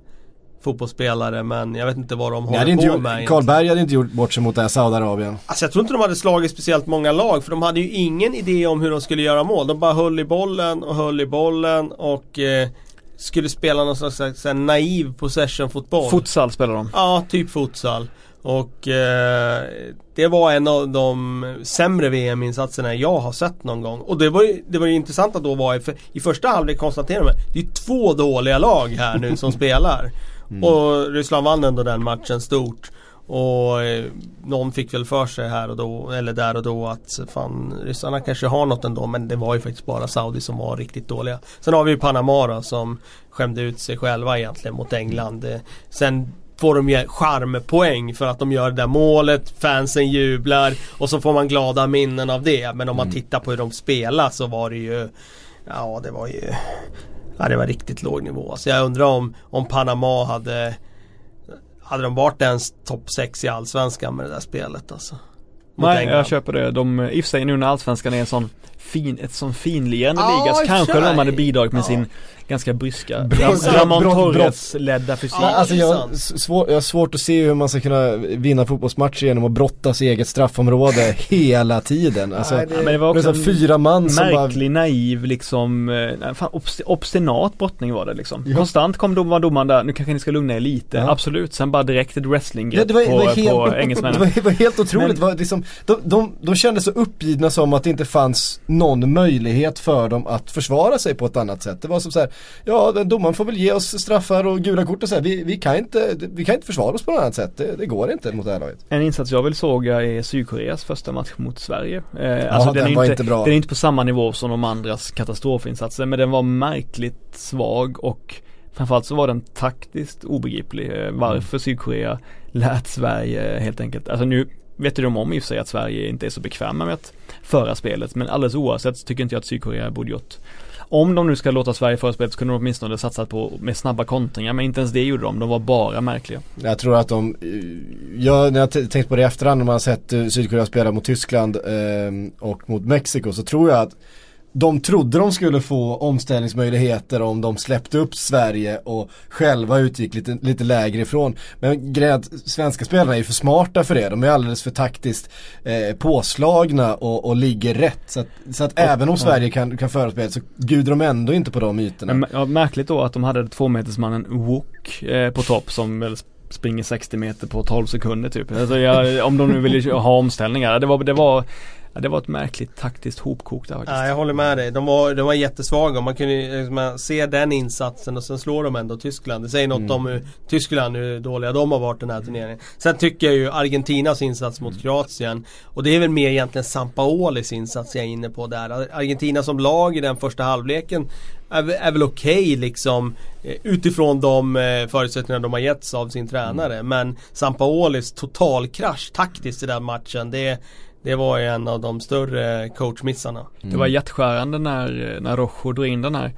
fotbollsspelare men jag vet inte vad de håller på gjort, med Karlberg hade inte gjort bort sig mot det här Saudiarabien. Alltså jag tror inte de hade slagit speciellt många lag för de hade ju ingen idé om hur de skulle göra mål. De bara höll i bollen och höll i bollen och eh, skulle spela någon slags, slags naiv possession-fotboll. Futsal spelar de. Ja, typ futsal. Och eh, det var en av de sämre VM-insatserna jag har sett någon gång. Och det var ju, det var ju intressant att då vara i, för, i första halvlek konstatera man det är två dåliga lag här nu som spelar. Mm. Och Ryssland vann ändå den matchen stort. Och eh, någon fick väl för sig här och då, eller där och då att fan ryssarna kanske har något ändå men det var ju faktiskt bara Saudi som var riktigt dåliga. Sen har vi ju Panama då, som skämde ut sig själva egentligen mot England. Eh, sen får de ju charmpoäng för att de gör det där målet, fansen jublar och så får man glada minnen av det. Men om man mm. tittar på hur de spelar så var det ju Ja det var ju Ja det var riktigt låg nivå. Så jag undrar om, om Panama hade hade de varit ens topp 6 i Allsvenskan med det där spelet alltså. Nej, England. jag köper det. De, i och för sig nu när Allsvenskan är en sån fin, ett sån finlirande Ja, liga så kanske de hade bidragit med Ja. sin ganska bryska Ramon Torres-ledda fysik. Ja, alltså det är jag, svår, jag har svårt att se hur man ska kunna vinna fotbollsmatcher genom att brottas i eget straffområde hela tiden. Alltså, Nej, det- Ja, men det var det också så här fyra man som bara märklig, naiv liksom, eh, fan, obst obstinat brottning var det liksom. Ja. Konstant kom dom, var domaren där, nu kanske ni ska lugna er lite, Ja. absolut. Sen bara direkt ett wrestlingrepp Ja, det var, det på, på det engelsmännen. var, det var helt otroligt. Men- Det var liksom, de, de, de kände så uppgivna som att det inte fanns någon möjlighet för dem att försvara sig på ett annat sätt. Det var som så här, ja den domaren får väl ge oss straffar och gula kort och så här. Vi, vi, kan inte, vi kan inte försvara oss på något annat sätt. Det, det går inte mot det här laget. En insats jag vill såga är Sydkoreas första match mot Sverige. Eh, alltså den är var inte, inte bra. Den är inte på samma nivå som de andras katastrofinsatser men den var märkligt svag och framförallt så var den taktiskt obegriplig. Eh, varför Sydkorea lät Sverige helt enkelt, alltså nu vet ju de om i och för sig att Sverige inte är så bekväma med att föra spelet men alldeles oavsett så tycker inte jag att Sydkorea borde gjort om de nu ska låta Sverige föra spelet så kunde de åtminstone satsat på med snabba kontringar men inte ens det gjorde de, de var bara märkliga. Jag tror att de, jag, när jag tänkt på det i efterhand när man har sett eh, Sydkorea spela mot Tyskland eh, och mot Mexiko så tror jag att de trodde de skulle få omställningsmöjligheter om de släppte upp Sverige och själva utgick lite, lite lägre ifrån. Men grejen svenska spelarna är ju för smarta för det. De är alldeles för taktiskt eh, påslagna och, och ligger rätt. Så att, så att även om Sverige kan, kan föra spelet så bjuder de ändå inte på de ytorna. Ja, märkligt då att de hade tvåmetersmannen Wook eh, på topp som väl springer 60 meter på 12 sekunder typ. Alltså, jag, om de nu ville ha omställningar. Det var, det var Ja, det var ett märkligt taktiskt hopkok där faktiskt. Ja, jag håller med dig. De var, de var jättesvaga. Man kunde liksom, se den insatsen och sen slår de ändå Tyskland. Det säger något Mm. om hur Tyskland, hur dåliga de har varit den här turneringen. Sen tycker jag ju Argentinas insats mot Kroatien och det är väl mer egentligen Sampaolis insats jag är inne på där. Argentina som lag i den första halvleken är, väl- är väl okej liksom eh, utifrån de eh, förutsättningar de har getts av sin tränare. Men Sampaolis totalkrasch taktiskt i den matchen. Det, det var ju en av de större coachmissarna. Det var hjärtskärande när, när Rojo drog in den här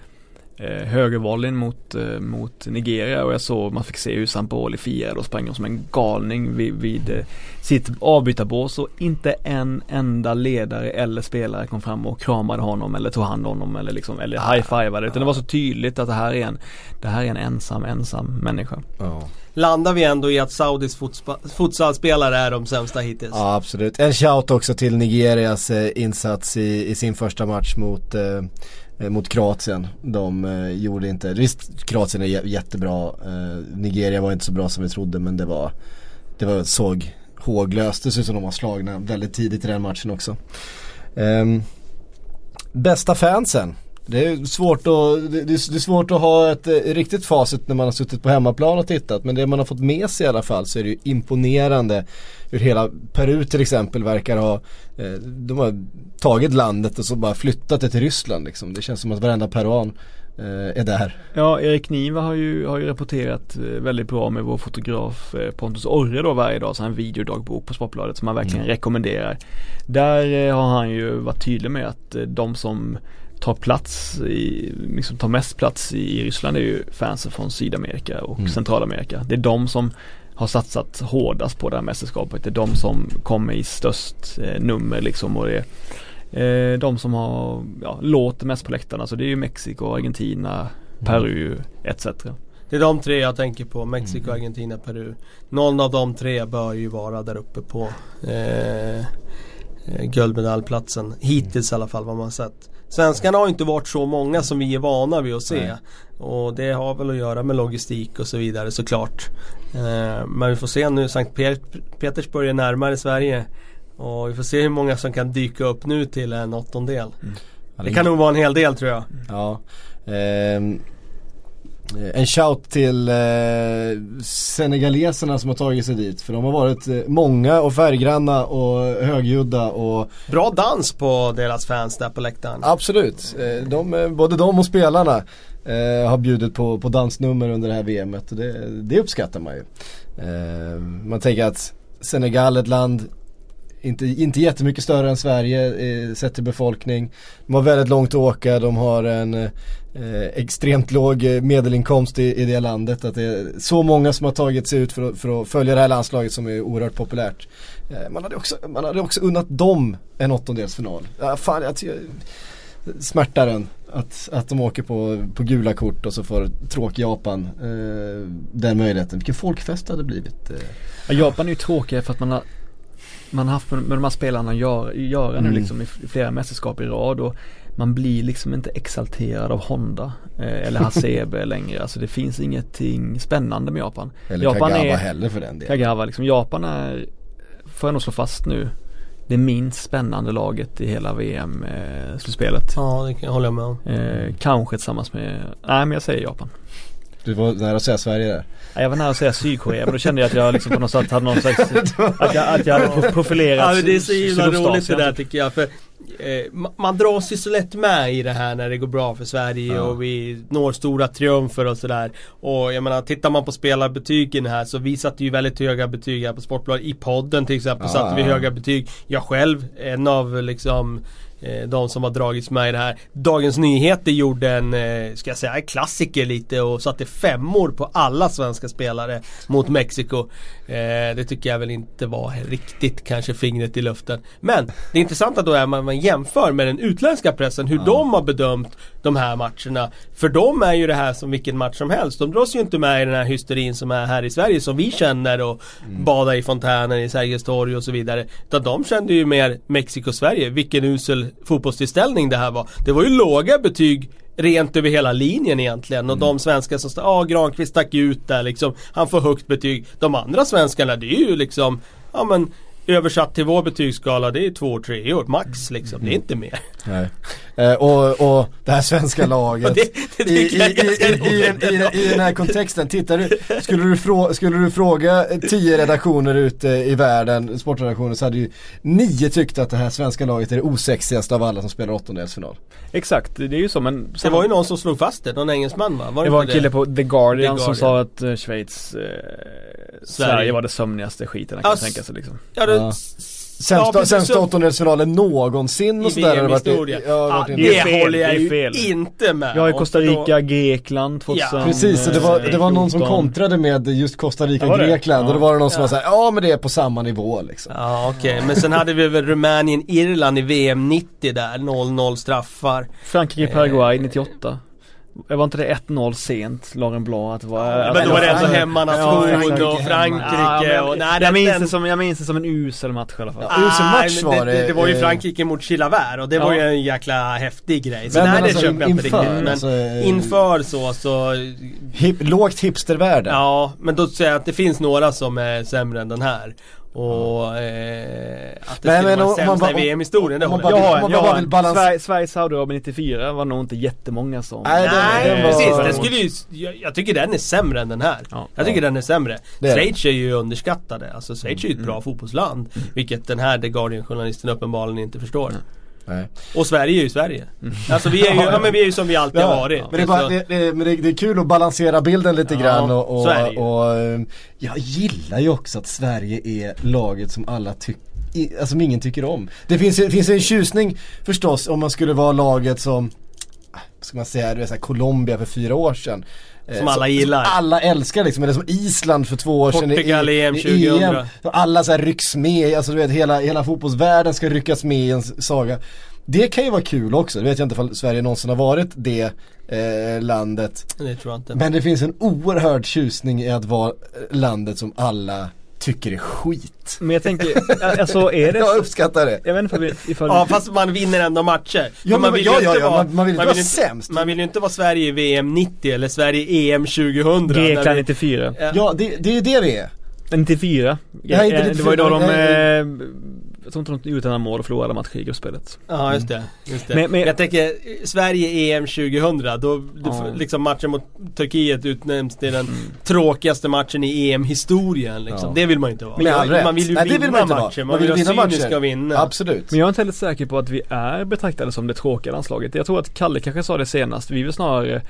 eh, högervolleyn mot, eh, mot Nigeria och jag såg, man fick se hur Sampaoli firade och sprang som en galning vid, vid eh, sitt avbytarbås och inte en enda ledare eller spelare kom fram och kramade honom eller tog hand om honom eller liksom, eller high-fivade utan det var så tydligt att det här är en, det här är en ensam, ensam människa. Ja landar vi ändå i att Saudis futsalspelare är de sämsta hittills. Ja absolut. En shout också till Nigerias eh, insats i, i sin första match mot, eh, eh mot Kroatien. De eh, gjorde inte, visst Kroatien är jättebra. Eh, Nigeria var inte så bra som vi trodde men det var, det var såg håglöst. Det ser ut som de var slagna väldigt tidigt i den matchen också. Ehm, bästa fansen. Det är svårt att, det, är svårt att ha ett eh, riktigt facit när man har suttit på hemmaplan och tittat. Men det man har fått med sig i alla fall så är det ju imponerande hur hela Peru till exempel verkar ha, eh, de har tagit landet och så bara flyttat det till Ryssland liksom. Det känns som att varenda peruan eh, är där. Ja, Erik Niva har ju, har ju rapporterat väldigt bra med vår fotograf Pontus Orre då varje dag, så han videodagbok på Sportbladet som han verkligen rekommenderar. Där har han ju varit tydlig med att de som tar plats i, liksom tar mest plats i, i Ryssland är ju fansen från Sydamerika och Mm. Centralamerika. Det är de som har satsat hårdast på det här mästerskapet. Det är de som kommer i störst eh, nummer liksom och det är eh, de som har, ja, låter mest på läktarna. Så det är ju Mexiko, Argentina, Peru etc. Det är de tre jag tänker på. Mexiko, Argentina, Peru. Någon av de tre bör ju vara där uppe på eh, eh, guldmedaljplatsen. Hittills i alla fall vad man har sett. Svenskarna har inte varit så många som vi är vana vid att se. Nej. Och det har väl att göra med logistik och så vidare såklart. Eh, men vi får se nu. Sankt Pet- Petersburg är närmare Sverige. Och vi får se hur många som kan dyka upp nu till en åttondel. Det kan nog vara en hel del tror jag. Ja. Ehm, en shout till eh, senegaleserna som har tagit sig dit. För de har varit eh, många och färggranna och högljudda och Bra dans på deras fans där på läktaren. absolut. Eh, de, eh, både de och spelarna eh, har bjudit på, på dansnummer under det här VMet och det, det uppskattar man ju. Eh, man tänker att Senegal är ett land inte, inte jättemycket större än Sverige eh, sett till befolkning. De har väldigt långt att åka, de har en eh, extremt låg eh, medelinkomst i, i det landet. Att det är så många som har tagit sig ut för att, för att följa det här landslaget som är oerhört populärt. Eh, man, hade också, man hade också unnat dem en åttondelsfinal. Ja, fan, jag, jag, smärtar den att, att de åker på, på gula kort och så får tråk Japan eh, den möjligheten. Vilken folkfest det hade blivit. Eh. Ja, Japan är ju tråkiga för att man har man har haft med, med de här spelarna att göra, göra nu mm. liksom i, flera mästerskap i rad och man blir liksom inte exalterad av Honda eh, eller Hasebe längre. Alltså det finns ingenting spännande med Japan. Eller Japan Kagawa är, heller för den delen. Kagawa liksom. Japan är, får jag nog slå fast nu, det minst spännande laget i hela VM-slutspelet. Eh, ja, det kan jag med om. Eh, kanske tillsammans med, nej men jag säger Japan. Du var nära att säga Sverige där. Ja, jag var nära att säga Sydkorea men då kände jag att jag liksom på något sätt hade någon slags Att jag, att jag hade profilerat Ja det är så himla roligt det där tycker jag för eh, Man dras ju så lätt med i det här när det går bra för Sverige ja. och vi når stora triumfer och sådär. Och jag menar tittar man på spelarbetygen här så vi satte ju väldigt höga betyg här på Sportbladet I podden till exempel. Ja, satte vi höga betyg. Jag själv, en av liksom de som har dragits med i det här. Dagens Nyheter gjorde en, eh, ska jag säga, klassiker lite och satte femmor på alla svenska spelare mot Mexiko. Eh, det tycker jag väl inte var riktigt kanske fingret i luften. Men det intressanta då är att man jämför med den utländska pressen, hur ja. de har bedömt de här matcherna. För dem är ju det här som vilken match som helst. De dras ju inte med i den här hysterin som är här i Sverige som vi känner och mm. bada i fontänen i Sergels torg och så vidare. Utan de kände ju mer Mexiko-Sverige, vilken usel fotbollstillställning det här var. Det var ju låga betyg rent över hela linjen egentligen. Och mm. de svenskar som, ja ah, Granqvist stack ut där liksom. Han får högt betyg. De andra svenskarna det är ju liksom, ja men Översatt till vår betygsskala det är två, tre år max liksom. Det är inte mer. Nej. Eh, och, och det här svenska laget det, det i, i, i, i, i, den här kontexten, tittar du, skulle du, frå, skulle du fråga tio redaktioner ute i världen, sportredaktioner, så hade ju nio tyckt att det här svenska laget är det osexigaste av alla som spelar åttondelsfinal. Exakt, det är ju så men Det var ju någon som slog fast det, någon engelsman va? Var det, det var en kille på The Guardian, The Guardian, som sa att uh, Schweiz, uh, Sverige. Sverige var det sömnigaste skiten man kan tänka sig liksom. Ja, det, ja. Sämsta, ja, sämsta åttondelsfinalen någonsin och sådär. I VM-historia. Ja, ja, det, det håller jag ju inte med Ja, i Costa Rica, Grekland 2000 ja. Precis, det var, det var någon som kontrade med just Costa Rica, Grekland och då var det någon som var såhär, ja men det är på samma nivå liksom. Ja okej, okay. men sen hade vi väl Rumänien, Irland i VM 90 där, 0-0 straffar. Frankrike, Paraguay 98. Var inte det 1-0 sent, Lauren Blanc? Att det var, men då var det ändå hemmanation ja, Frankrike, och Frankrike ja, och, nej, jag, minns den, det som, jag minns det som en usel match i alla fall. Ja, usel match var det. Det, det var ju Frankrike mot Chilavert och det var ju en jäkla häftig grej. Så men, nej men alltså, det köper jag inte riktigt. Men alltså, inför så så... Hip, lågt hipstervärde. Ja, men då säger jag att det finns några som är sämre än den här. Och eh, att det Nej, skulle vara sämsta i VM-historien, det håller jag Jag har, jag har balans... Sverige, Sverige Saudiarabien 94 var nog inte jättemånga som Nej, Nej den, den precis, den skulle ju, jag, jag, tycker den är sämre än den här ja, Jag tycker ja. den är sämre Schweiz är ju underskattade, alltså Schweiz är ju ett bra mm. fotbollsland mm. Vilket den här The Guardian-journalisten uppenbarligen inte förstår mm. Nej. Och Sverige är ju Sverige. Mm. Alltså vi är ju, ja, men vi är ju som vi alltid ja, har varit. Men, det är, bara, det, det, men det, det, är kul att balansera bilden lite ja, grann och, och, och, jag gillar ju också att Sverige är laget som alla tycker alltså som ingen tycker om. Det finns, finns en tjusning förstås om man skulle vara laget som, ska man säga, det är så Colombia för fyra år sedan. Eh, som alla gillar. Som alla älskar liksom, eller som Island för två år sedan Portugal i EM 2000. EM. Alla så här rycks med, alltså du vet hela, hela fotbollsvärlden ska ryckas med i en saga. Det kan ju vara kul också, det vet jag inte om Sverige någonsin har varit det eh, landet. Det tror jag inte. Men det finns en oerhörd tjusning i att vara landet som alla tycker är skit. Men jag tänker, alltså är det Jag uppskattar det. Jag vet inte ifall, ifall Ja fast man vinner ändå matcher. Ja, men man vill ja, ju inte ja, vara, man, man vill inte vara sämst. Man vill ju inte vara Sverige i VM 90 eller Sverige i EM 2000. Grekland 94. Ja, det, det är ju det vi är. 94. Ja, ja, det var ju då de eh, jag tror inte de gjorde mål och förlorade matcher i gruppspelet. Ja just det. Just det. Men, men, jag tänker Sverige EM 2000 då, ja. liksom matchen mot Turkiet utnämns till den mm. tråkigaste matchen i EM-historien liksom. Ja. Det vill man ju inte vara. Men man vill ju Nej, vinna vill man matchen. Man, man vill, vill vinna matchen. ska vinna. Absolut. Men jag är inte heller säker på att vi är betraktade som det tråkiga landslaget. Jag tror att Kalle kanske sa det senast. Vi vill snarare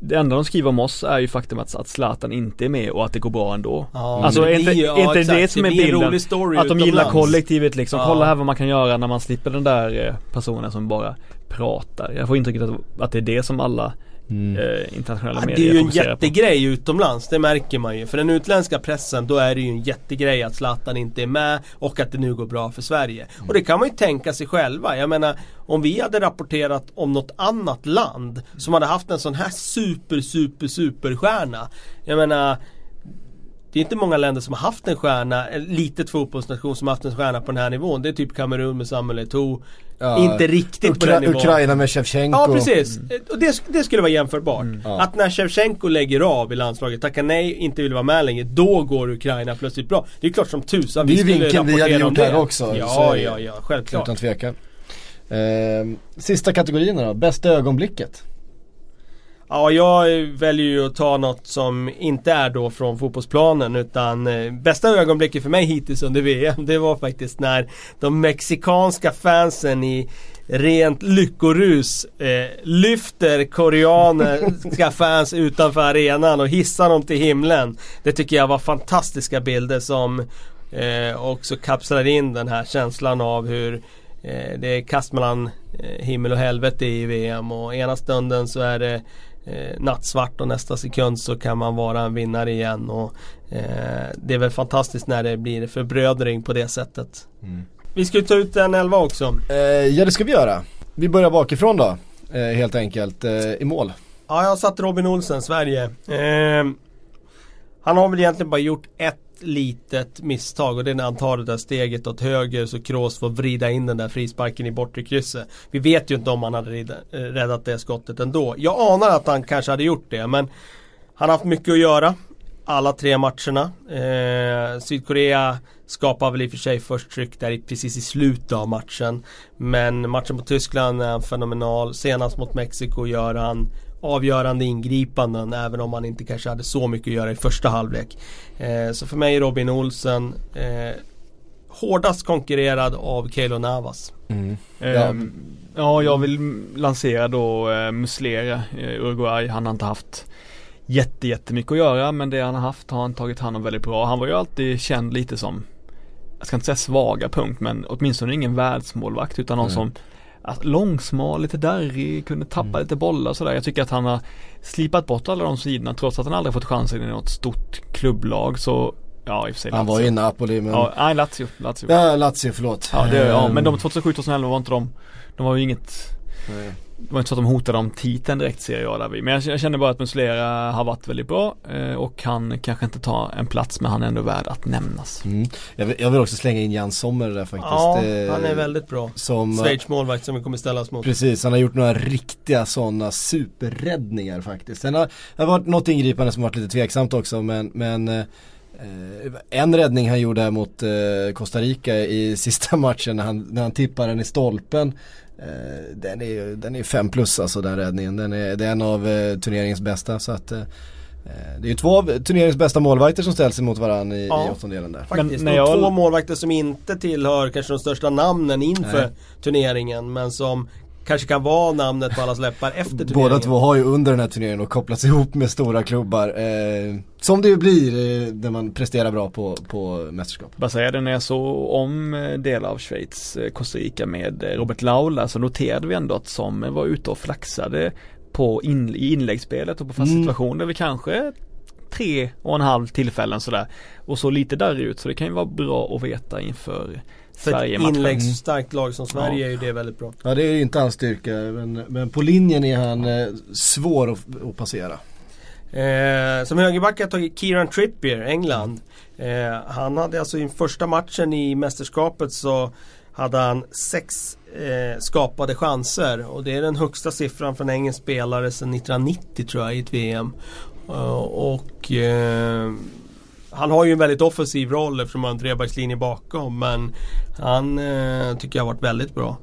det enda de skriver om oss är ju faktum att, att Zlatan inte är med och att det går bra ändå. Ja, alltså är inte, ja, inte exakt. det som är bilden? Att de gillar utomlands. kollektivet liksom. Ja. Kolla här vad man kan göra när man slipper den där eh, personen som bara pratar. Jag får intrycket att, att det är det som alla eh, internationella Ja, det medier är ju en fokuserar på. jättegrej utomlands, det märker man ju. För den utländska pressen, då är det ju en jättegrej att Zlatan inte är med och att det nu går bra för Sverige. Och det kan man ju tänka sig själva. Jag menar, om vi hade rapporterat om något annat land som hade haft en sån här super, super, superstjärna. Jag menar, det är inte många länder som har haft en stjärna, en litet fotbollsnation som har haft en stjärna på den här nivån. Det är typ Kamerun med Samuel Eto'o. Ja, inte riktigt på Ukra- den nivån. Ukraina med Shevchenko. Ja precis, och det, det skulle vara jämförbart. Ja. Att när Shevchenko lägger av i landslaget, tackar nej, inte vill vara med längre, då går Ukraina plötsligt bra. Det är klart som tusan Det är ju skulle vinkeln vi hade rapportera om gjort här det. också, så är Ja, det- ja, ja, självklart. Utan tvekan. Eh, sista kategorierna då, bästa ögonblicket. Ja, jag väljer ju att ta något som inte är då från fotbollsplanen utan eh, bästa ögonblicket för mig hittills under VM det var faktiskt när de mexikanska fansen i rent lyckorus eh, lyfter koreanska fans utanför arenan och hissar dem till himlen. Det tycker jag var fantastiska bilder som eh, också kapslar in den här känslan av hur eh, det är kast mellan eh, himmel och helvete i VM och ena stunden så är det eh, nattsvart och nästa sekund så kan man vara en vinnare igen. Och, eh, det är väl fantastiskt när det blir förbrödring på det sättet. Vi ska ju ta ut en elva också. Eh, ja det ska vi göra. Vi börjar bakifrån då. Eh, helt enkelt. Eh, I mål. Ja, jag har satt Robin Olsen, Sverige. Eh, han har väl egentligen bara gjort ett litet misstag och det är när han tar det där steget åt höger så Kroos får vrida in den där frisparken i bortre krysset. Vi vet ju inte om han hade eh, räddat det skottet ändå. Jag anar att han kanske hade gjort det men han har haft mycket att göra. Alla tre matcherna. Eh, Sydkorea skapar väl i och för sig först tryck där precis i slutet av matchen. Men matchen mot Tyskland är fenomenal. Senast mot Mexiko gör han avgörande ingripanden även om han inte kanske hade så mycket att göra i första halvlek. Eh, så för mig är Robin Olsen eh, hårdast konkurrerad av Keylor Navas. Ja. Ehm, ja, jag vill lansera då eh, Muslera, eh, Uruguay. Han har inte haft jätte, jättemycket att göra men det han har haft har han tagit hand om väldigt bra. Han var ju alltid känd lite som, jag ska inte säga svaga punkt men åtminstone ingen världsmålvakt utan någon Nej. som långsmal, lite darrig, kunde tappa Mm. lite bollar sådär. Jag tycker att han har slipat bort alla de sidorna trots att han aldrig fått chansen i något stort klubblag så Ja i och för sig Han var Lazio. i Napoli men... Ja, nej Lazio, Lazio. Ja, Lazio förlåt. Ja, det, ja Ehm, men de 2007-2011 var inte de De var ju inget nej. Det var inte så att de hotade om titeln direkt ser jag där vid. Men jag, jag känner bara att Muslera har varit väldigt bra eh, och han kanske inte tar en plats men han är ändå värd att nämnas. Mm. Jag, vill, jag vill också slänga in Jan Sommer där faktiskt. Ja, Eh, han är väldigt bra. Som, Schweiz målvakt som vi kommer ställas mot. Precis, han har gjort några riktiga sådana superräddningar faktiskt. Sen har det har varit något ingripande som varit lite tveksamt också men, men eh, en räddning han gjorde här mot eh, Costa Rica i sista matchen när han, när han tippar den i stolpen. Eh, den är ju den är fem plus alltså den räddningen. Den är, det är en av eh, turneringens bästa så att eh, det är ju två av turneringens bästa målvakter som ställs emot varandra i, Ja. i åttondelen där. Faktiskt. Men jag- Två målvakter som inte tillhör kanske de största namnen inför Nej. turneringen men som kanske kan vara namnet på allas läppar efter turneringen. Båda två har ju under den här turneringen och kopplats ihop med stora klubbar. Eh, som det ju blir eh, när man presterar bra på, på mästerskap. Bara säga det när jag såg om eh, delar av Schweiz, eh, Costa Rica med eh, Robert Laula så noterade vi ändå att som var ute och flaxade på in, i inläggsspelet och på fasta Mm. situationer vid kanske tre och en halv tillfällen sådär. Och så lite där ut så det kan ju vara bra att veta inför För ett inläggsstarkt lag som Sverige Ja. är ju det väldigt bra. Ja det är ju inte hans styrka men, men på linjen är han eh, svår att, att passera. Eh, som högerback har jag tagit Kieran Trippier, England. Eh, han hade alltså i första matchen i mästerskapet så hade han sex eh, skapade chanser och det är den högsta siffran för en engelsk spelare sedan 1990 tror jag i ett VM. Eh, och eh, han har ju en väldigt offensiv roll eftersom han har en trebackslinje bakom men han eh, tycker jag har varit väldigt bra.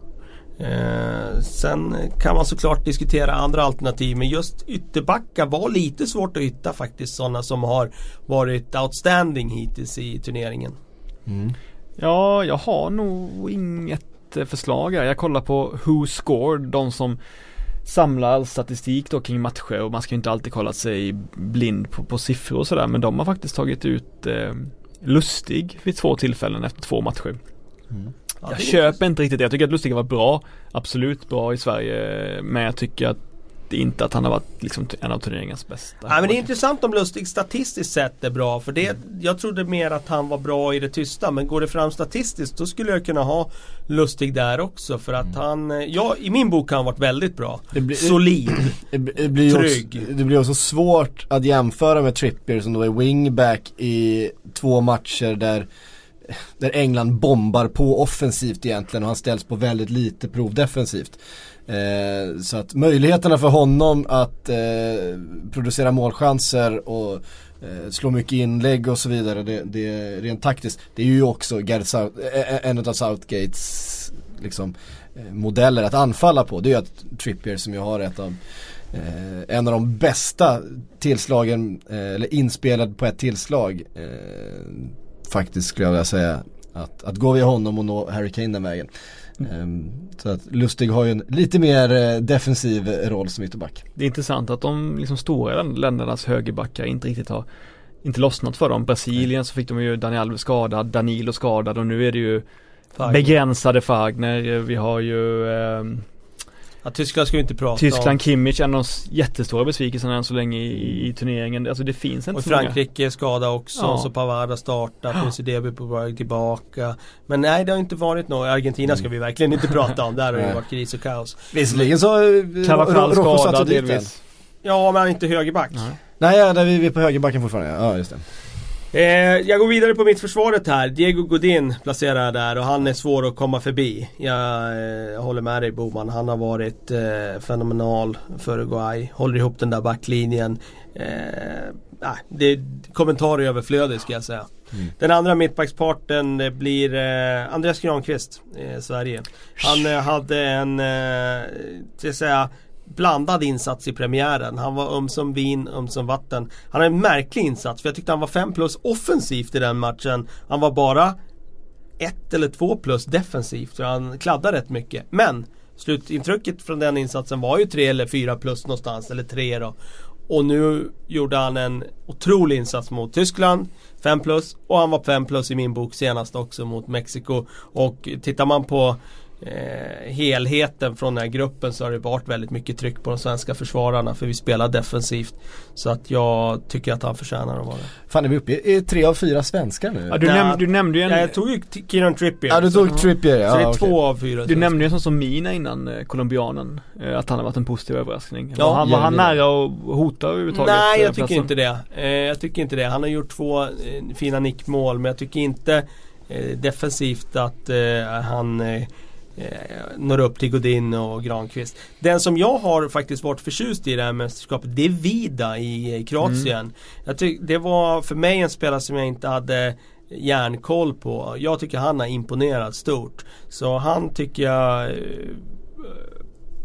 Eh, sen kan man såklart diskutera andra alternativ men just ytterbackar var lite svårt att hitta faktiskt sådana som har varit outstanding hittills i turneringen. Ja, jag har nog inget eh, förslag här. Jag kollar på Who Scored, de som samlar all statistik då kring matcher och man ska inte alltid kolla sig blind på, på siffror och sådär men de har faktiskt tagit ut eh, Lustig vid två tillfällen efter två matcher. Mm. Ja, jag köper inte riktigt det. Jag tycker att Lustig var bra. Absolut bra i Sverige. Men jag tycker att inte att han har varit liksom en av turneringens bästa. Nej, men det är intressant om Lustig statistiskt sett är bra. För det, jag trodde mer att han var bra i det tysta. Men går det fram statistiskt då skulle jag kunna ha Lustig där också. För att mm. han, ja i min bok har han varit väldigt bra. Blir, Solid, det, det blir trygg. Också, det blir också svårt att jämföra med Trippier som då är wingback i två matcher där där England bombar på offensivt egentligen och han ställs på väldigt lite prov defensivt. Eh, så att möjligheterna för honom att eh, producera målchanser och eh, slå mycket inlägg och så vidare, det, det rent taktiskt, det är ju också South, eh, eh, en av Southgates liksom, eh, modeller att anfalla på. Det är ju att Trippier som ju har ett av Eh, en av de bästa tillslagen, eh, eller inspelad på ett tillslag eh, faktiskt skulle jag vilja säga. Att, att gå via honom och nå Harry Kane den vägen. Mm. Så att Lustig har ju en lite mer eh, defensiv roll som ytterback. Det är intressant att de liksom stora ländernas högerbackar inte riktigt har inte lossnat för dem. Brasilien så fick de ju Daniel Alves skadad, Danilo skadad och nu är det ju Fagner. begränsade Fagner. Vi har ju eh, Ja, Tyskland ska vi inte prata Tyskland, om. Kimmich, en av de jättestora besvikelserna än så länge i, i turneringen. Alltså det finns inte Och så Frankrike många. skada också, ja. så Pavard har startat. PCDB på väg tillbaka. Men nej, det har inte varit något. Argentina ska vi verkligen inte prata om. Där har det varit kris och kaos. Visserligen så... Carvajal skadad delvis. Ja, men han är inte högerback. Nej, nej ja, vi är på högerbacken fortfarande. Ja, just det. Eh, jag går vidare på mittförsvaret här. Diego Godin placerar jag där och han är svår att komma förbi. Jag eh, håller med dig Boman. Han har varit eh, fenomenal för Uruguay. Håller ihop den där backlinjen. Eh, det är kommentarer överflödigt ska jag säga. Mm. Den andra mittbacksparten blir eh, Andreas Granqvist, eh, Sverige. Han eh, hade en, eh, ska jag säga blandad insats i premiären. Han var ömsom vin, ömsom vatten. Han hade en märklig insats för jag tyckte han var 5 plus offensivt i den matchen. Han var bara 1 eller 2 plus defensivt så han kladdade rätt mycket. Men slutintrycket från den insatsen var ju 3 eller 4 plus någonstans, eller 3 då. Och nu gjorde han en otrolig insats mot Tyskland, 5 plus. Och han var 5 plus i min bok senast också mot Mexiko. Och tittar man på eh, helheten från den här gruppen så har det varit väldigt mycket tryck på de svenska försvararna för vi spelar defensivt. Så att jag tycker att han förtjänar att vara det. Fan är vi uppe i tre av fyra svenskar nu? Ja, du, näm du nämnde ju en... Ja, jag tog ju Kieran Trippier. Ja du tog så, Trippier ja. Så det är okay. två av fyra. Du nämnde ju en sån som Mina innan, eh, colombianen. Eh, att han har varit en positiv överraskning. Ja, var han, var han nära att hota överhuvudtaget? Nej jag tycker inte det. Eh, jag tycker inte det. Han har gjort två eh, fina nickmål men jag tycker inte eh, defensivt att eh, han eh, når upp till Godin och Granqvist. Den som jag har faktiskt varit förtjust i det här mästerskapet det är Vida i Kroatien. Mm. Jag tyck, det var för mig en spelare som jag inte hade järnkoll på. Jag tycker han har imponerat stort. Så han tycker jag eh,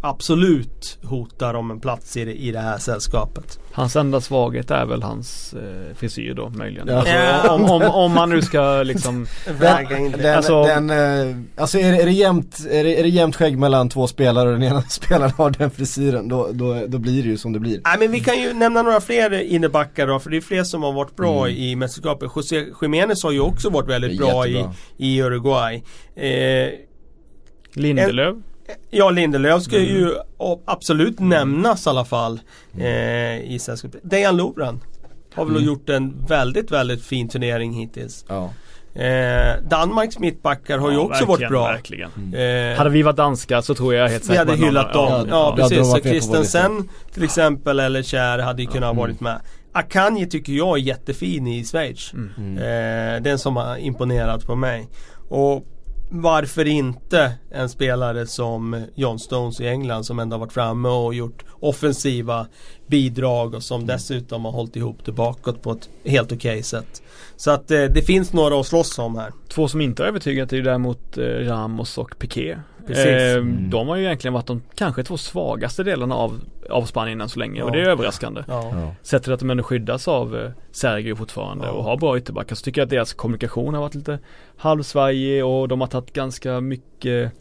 absolut hotar om en plats i det, i det här sällskapet. Hans enda svaghet är väl hans eh, frisyr då möjligen. Ja. Alltså, om, om, om, man nu ska liksom Väga in den, alltså, den, eh, alltså är, är, det jämnt, är, det, är det jämnt skägg mellan två spelare och den ena spelaren har den frisyren då, då, då blir det ju som det blir. Nej men vi kan ju nämna några fler innebackar då för det är fler som har varit bra mm. i mästerskapet. José Jiménez har ju också varit väldigt bra i, i Uruguay. Eh, Lindelöf. Ja, Lindelöf ska mm. ju absolut nämnas i alla fall mm. eh, i sällskapet. Dejan Lovren har väl mm. gjort en väldigt, väldigt fin turnering hittills. Ja. Eh, Danmarks mittbackar har ja, ju också varit bra. Verkligen. Mm. Eh, hade vi varit danska så tror jag helt säkert Vi hade hyllat dem. Ja, ja, precis. Så Christensen till exempel eller Kjär hade ju kunnat mm. varit med. Akanji tycker jag är jättefin i Schweiz. Mm. Eh, den som har imponerat på mig. Och varför inte en spelare som John Stones i England som ändå har varit framme och gjort offensiva bidrag och som dessutom har hållit ihop det bakåt på ett helt okej okay sätt. Så att eh, det finns några att slåss om här. Två som inte har övertygat är ju däremot eh, Ramos och Piqué. Eh, mm. De har ju egentligen varit de kanske två svagaste delarna av, av Spanien än så länge ja. och det är överraskande. Ja. Sett till att de ändå skyddas av eh, Sergio fortfarande ja. och har bra ytterbackar så tycker jag att deras kommunikation har varit lite halvsvajig och de har tagit ganska mycket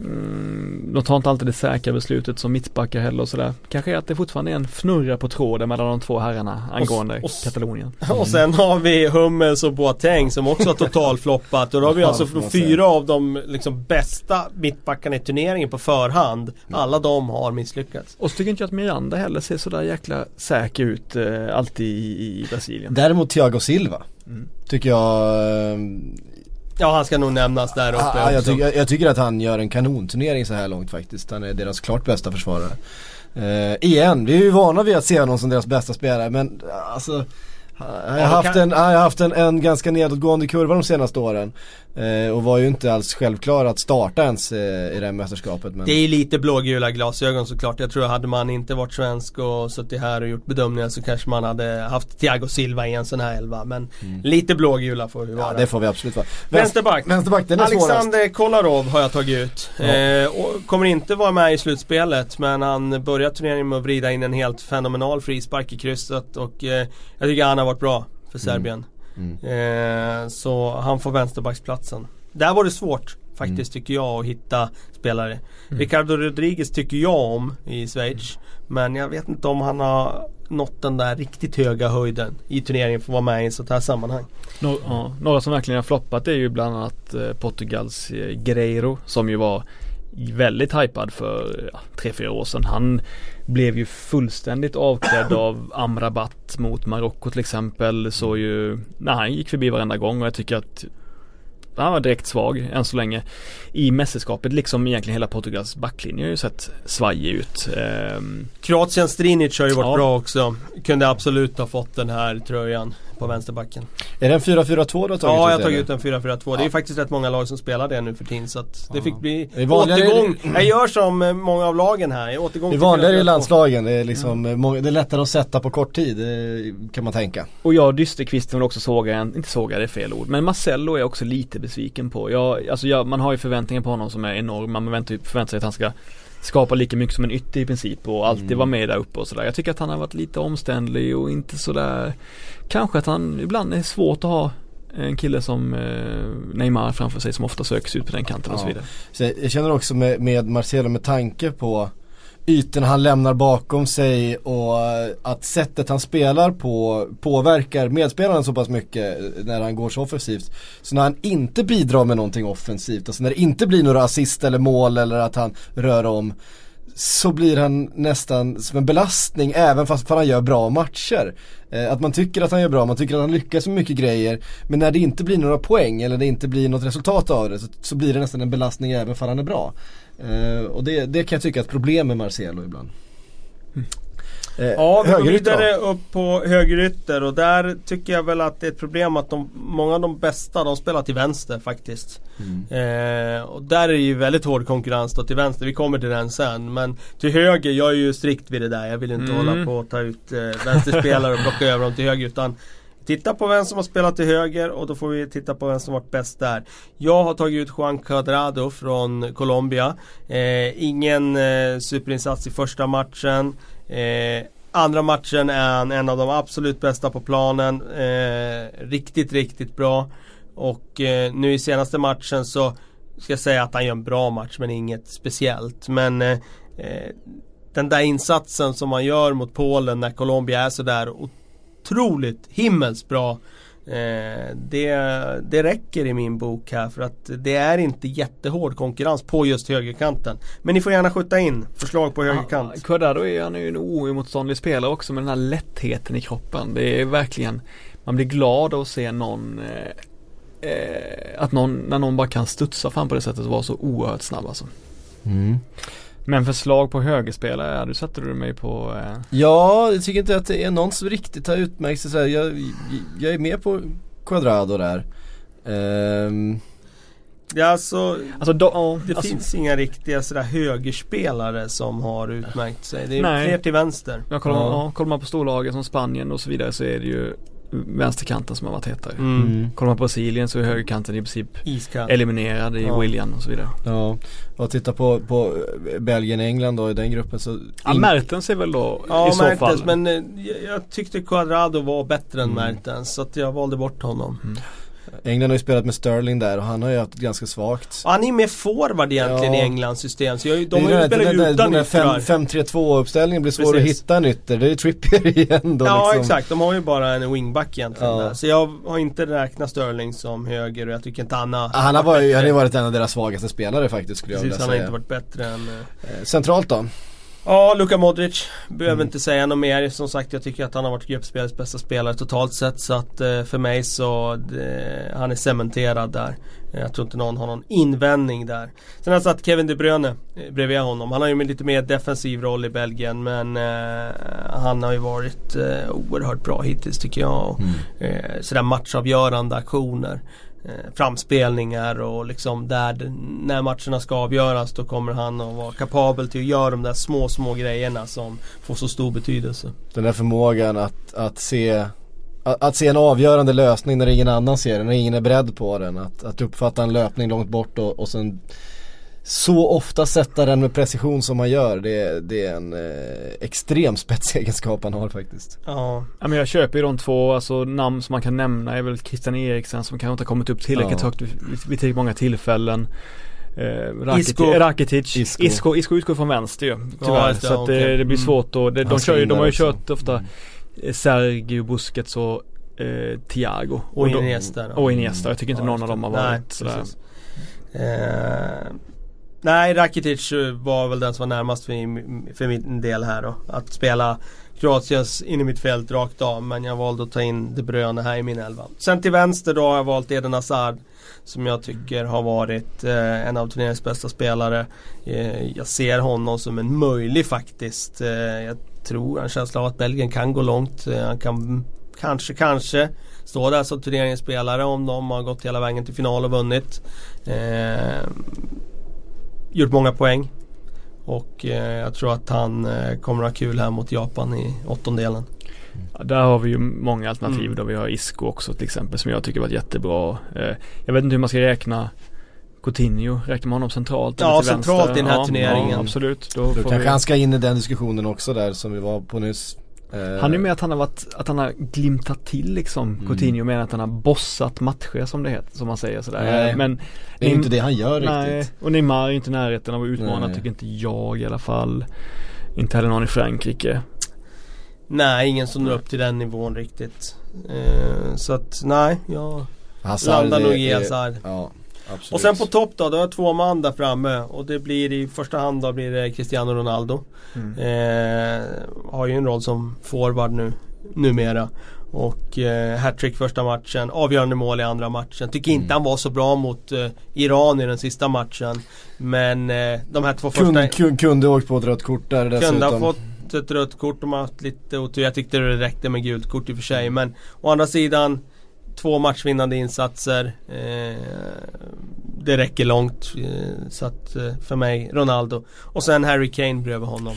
Mm, de tar inte alltid det säkra beslutet som mittbackar heller och sådär. Kanske är att det fortfarande är en fnurra på tråden mellan de två herrarna angående och, och, Katalonien. Mm. Och sen har vi Hummels och Boateng som också har totalfloppat. Och då har vi alltså fyra av de liksom bästa mittbackarna i turneringen på förhand. Alla de har misslyckats. Och så tycker inte jag att Miranda heller ser sådär jäkla säker ut eh, alltid i, i Brasilien. Däremot Thiago Silva. Mm. Tycker jag eh, Ja han ska nog nämnas där uppe ah, jag, tycker, jag, jag, tycker att han gör en kanonturnering så här långt faktiskt. Han är deras klart bästa försvarare. Uh, igen, vi är ju vana vid att se honom som deras bästa spelare men alltså jag har haft, en, jag har haft en, en ganska nedåtgående kurva de senaste åren. Eh, och var ju inte alls självklar att starta ens eh, i det här mästerskapet. Men... Det är lite blågula glasögon såklart. Jag tror att hade man inte varit svensk och suttit här och gjort bedömningar så kanske man hade haft Thiago Silva i en sån här elva. Men mm. lite blågula får vi vara. Ja det får vi absolut vara. Vänsterback. Vänsterback den är Alexander svårast. Kolarov har jag tagit ut. Ja. Eh, och kommer inte vara med i slutspelet men han börjar turneringen med att vrida in en helt fenomenal frispark i krysset och eh, jag tycker han har varit bra för Serbien. Mm. Eh, så han får vänsterbacksplatsen. Där var det svårt faktiskt mm. tycker jag att hitta spelare. Mm. Ricardo Rodriguez tycker jag om i Schweiz. Men jag vet inte om han har nått den där riktigt höga höjden i turneringen för att vara med i ett sånt här sammanhang. Nå ja, några som verkligen har floppat är ju bland annat eh, Portugals eh, Guerreiro som ju var väldigt hypad för ja, 3-4 år sedan. Han blev ju fullständigt avklädd av Amrabat mot Marocko till exempel. Så ju, nej, han gick förbi varenda gång och jag tycker att han var direkt svag än så länge i mästerskapet liksom egentligen hela Portugals backlinje har ju sett svajig ut. Ehm. Kroatien Strinic har ju varit ja. bra också. Kunde absolut ha fått den här tröjan på vänsterbacken. Är det en 4-4-2 du har tagit Ja, jag har tagit ut en 4-4-2. Ja. Det är faktiskt rätt många lag som spelar det nu för tiden så att det fick bli det återgång. Jag gör som eh, många av lagen här, återgång Det är vanligare i landslagen, det är liksom mm. det är lättare att sätta på kort tid kan man tänka. Och jag Dysterkvisten vill också såga, en, inte såga det är fel ord, men Marcello är jag också lite besviken på. Jag, alltså jag, man har ju förväntningar på honom som är enorma, man förväntar sig att han ska skapa lika mycket som en ytter i princip och alltid mm. vara med där uppe och sådär. Jag tycker att han har varit lite omständlig och inte sådär Kanske att han ibland är svårt att ha en kille som eh, Neymar framför sig som ofta söks ut på den kanten ja. och så vidare. Så jag känner också med, med Marcelo med tanke på ytorna han lämnar bakom sig och att sättet han spelar på påverkar medspelaren så pass mycket när han går så offensivt. Så när han inte bidrar med någonting offensivt, alltså när det inte blir några assist eller mål eller att han rör om så blir han nästan som en belastning även fast han gör bra matcher. Eh, att man tycker att han gör bra, man tycker att han lyckas med mycket grejer. Men när det inte blir några poäng eller det inte blir något resultat av det så, så blir det nästan en belastning även för han är bra. Eh, och det, det kan jag tycka är ett problem med Marcelo ibland. Mm. Eh, ja, vi går vidare upp på högerytter och där tycker jag väl att det är ett problem att de, många av de bästa de spelar till vänster faktiskt. Mm. Eh, och där är det ju väldigt hård konkurrens då till vänster, vi kommer till den sen. Men till höger, jag är ju strikt vid det där. Jag vill inte mm. hålla på att ta ut eh, vänsterspelare och plocka över dem till höger utan Titta på vem som har spelat till höger och då får vi titta på vem som varit bäst där. Jag har tagit ut Juan Cuadrado från Colombia. Eh, ingen eh, superinsats i första matchen. Eh, andra matchen är han en av de absolut bästa på planen. Eh, riktigt, riktigt bra. Och eh, nu i senaste matchen så ska jag säga att han gör en bra match men inget speciellt. Men eh, eh den där insatsen som man gör mot Polen när Colombia är sådär otroligt himmelsbra Eh, det, det räcker i min bok här för att det är inte jättehård konkurrens på just högerkanten. Men ni får gärna skjuta in förslag på högerkant. Ja, Cuadrado är han ju en oemotståndlig spelare också med den här lättheten i kroppen. Det är verkligen, man blir glad att se någon eh, eh, att någon, när någon bara kan studsa fram på det sättet och vara så oerhört snabb alltså. Mm. Men förslag på högerspelare, du sätter du mig på eh... Ja, jag tycker inte att det är någon som riktigt har utmärkt sig så här. Jag, jag är med på Quadrado där. Um... Ja alltså, alltså då, oh, det alltså, finns inga riktiga sådär högerspelare som har utmärkt sig. Det är nej. fler till vänster. Ja, kollar, man, ja, kollar man på storlagen som Spanien och så vidare så är det ju vänsterkanten som har varit hetare. Mm. mm. Kollar man på Brasilien så är högerkanten i princip Iskall. eliminerad i ja. William och så vidare. Ja, och titta på, på Belgien, England då i den gruppen så Ja, Mertens är väl då ja, i så Mertens, fall. men eh, jag tyckte Quadrado var bättre än mm. Mertens så att jag valde bort honom. Mm. England har ju spelat med Sterling där och han har ju haft ganska svagt. Och han är ju mer forward egentligen Ja. i Englands system. Så jag, de har ju spelat utan den där yttrar. fem- 5-3-2 uppställningen blir svår Precis. att hitta en ytter. Det är ju Trippier igen då Ja liksom. exakt, de har ju bara en wingback egentligen Ja. Så jag har inte räknat Sterling som höger och jag tycker inte Ah, Han har, varit han har ju varit en av deras svagaste spelare faktiskt skulle jag Precis, vilja han har säga. inte varit bättre än eh, Eh, Centralt då? Ja, Luka Modric. Behöver Mm. inte säga något mer. Som sagt, jag tycker att han har varit gruppspelets bästa spelare totalt sett. Så att eh, för mig så, det, han är cementerad där. Eh, Jag tror inte någon har någon invändning där. Sen har jag satt Kevin De Bruyne eh, bredvid honom. Han har ju en lite mer defensiv roll i Belgien men eh, han har ju varit eh, oerhört bra hittills tycker jag. Och, eh, sådär matchavgörande aktioner. Eh, framspelningar och liksom där när matcherna ska avgöras då kommer han att vara kapabel till att göra de där små, små grejerna som får så stor betydelse. Den där förmågan att, att se att, att se en avgörande lösning när ingen annan ser den, när ingen är beredd på den. Att, att uppfatta en löpning långt bort och, och sen så ofta sätta den med precision som man gör. Det, det är en eh, extrem spetsegenskap han har faktiskt. Ja, Ja men jag köper ju de två, alltså namn som man kan nämna är väl Christian Eriksen som kanske inte har kommit upp tillräckligt Ja. högt vid, vid tillräckligt många tillfällen. Eh, Rakitic, Isco. Rakitic, Isco. Isco. Isco, utgår från vänster ju tyvärr. det, så att det, okej. det blir Mm. svårt och det, de, kör ju, de har ju kört ofta eh, Sergio Busquets och eh, Thiago. och de- Iniesta. Och Iniesta. Jag tycker inte Ja, någon av dem har varit Nej, sådär. precis. Eh, nej, Rakitic eh, var väl den som var närmast för, för min del här då. Att spela Kroatiens in i mitt fält rakt av. Men jag valde att ta in De Bruyne här i min elva. Sen till vänster då har jag valt Eden Hazard. Som jag tycker har varit eh, en av turneringens bästa spelare. Eh, jag ser honom som en möjlig faktiskt. Eh, jag tror, har en känsla av att Belgien kan gå långt. Eh, han kan kanske, kanske stå där som turneringens spelare om de har gått hela vägen till final och vunnit. Eh, gjort många poäng. Och eh, jag tror att han eh, kommer att ha kul här mot Japan i åttondelen. Ja, där har vi ju många alternativ Mm. då. Vi har Isco också till exempel som jag tycker varit jättebra. Eh, jag vet inte hur man ska räkna Coutinho, räknar man honom centralt? Ja, eller till centralt vänster? i den här Ja, turneringen. Ja, absolut. Då Då får kanske vi... han ska in i den diskussionen också där som vi var på nyss. Eh, Han är med att han har varit, att han har glimtat till liksom Mm. Coutinho med att han har bossat matcher som det heter, som man säger sådär. Nej, Men Det är ju inte det han gör Nej, riktigt. och Neymar är inte i närheten av att utmana Nej. tycker inte jag i alla fall. Inte heller någon i Frankrike. Nej, ingen som når upp till den nivån riktigt. Eh, så att nej, jag landar är- nog i är- Hazard. Ja, absolut. Och sen på topp då, då har jag två man där framme och det blir i första hand då blir det Cristiano Ronaldo. Mm. Eh, har ju en roll som forward nu, numera. Och eh, hattrick första matchen, avgörande mål i andra matchen. Tycker inte Mm. han var så bra mot eh, Iran i den sista matchen. Men eh, de här två första Kunde, kunde, åkt på ett rött kort där dessutom. kunde ha fått ett rött kort om man haft lite otur. Jag tyckte det räckte med gult kort i och för sig. Men å andra sidan Två matchvinnande insatser. Eh, det räcker långt. Eh, så att eh, för mig Ronaldo. Och sen Harry Kane bredvid honom.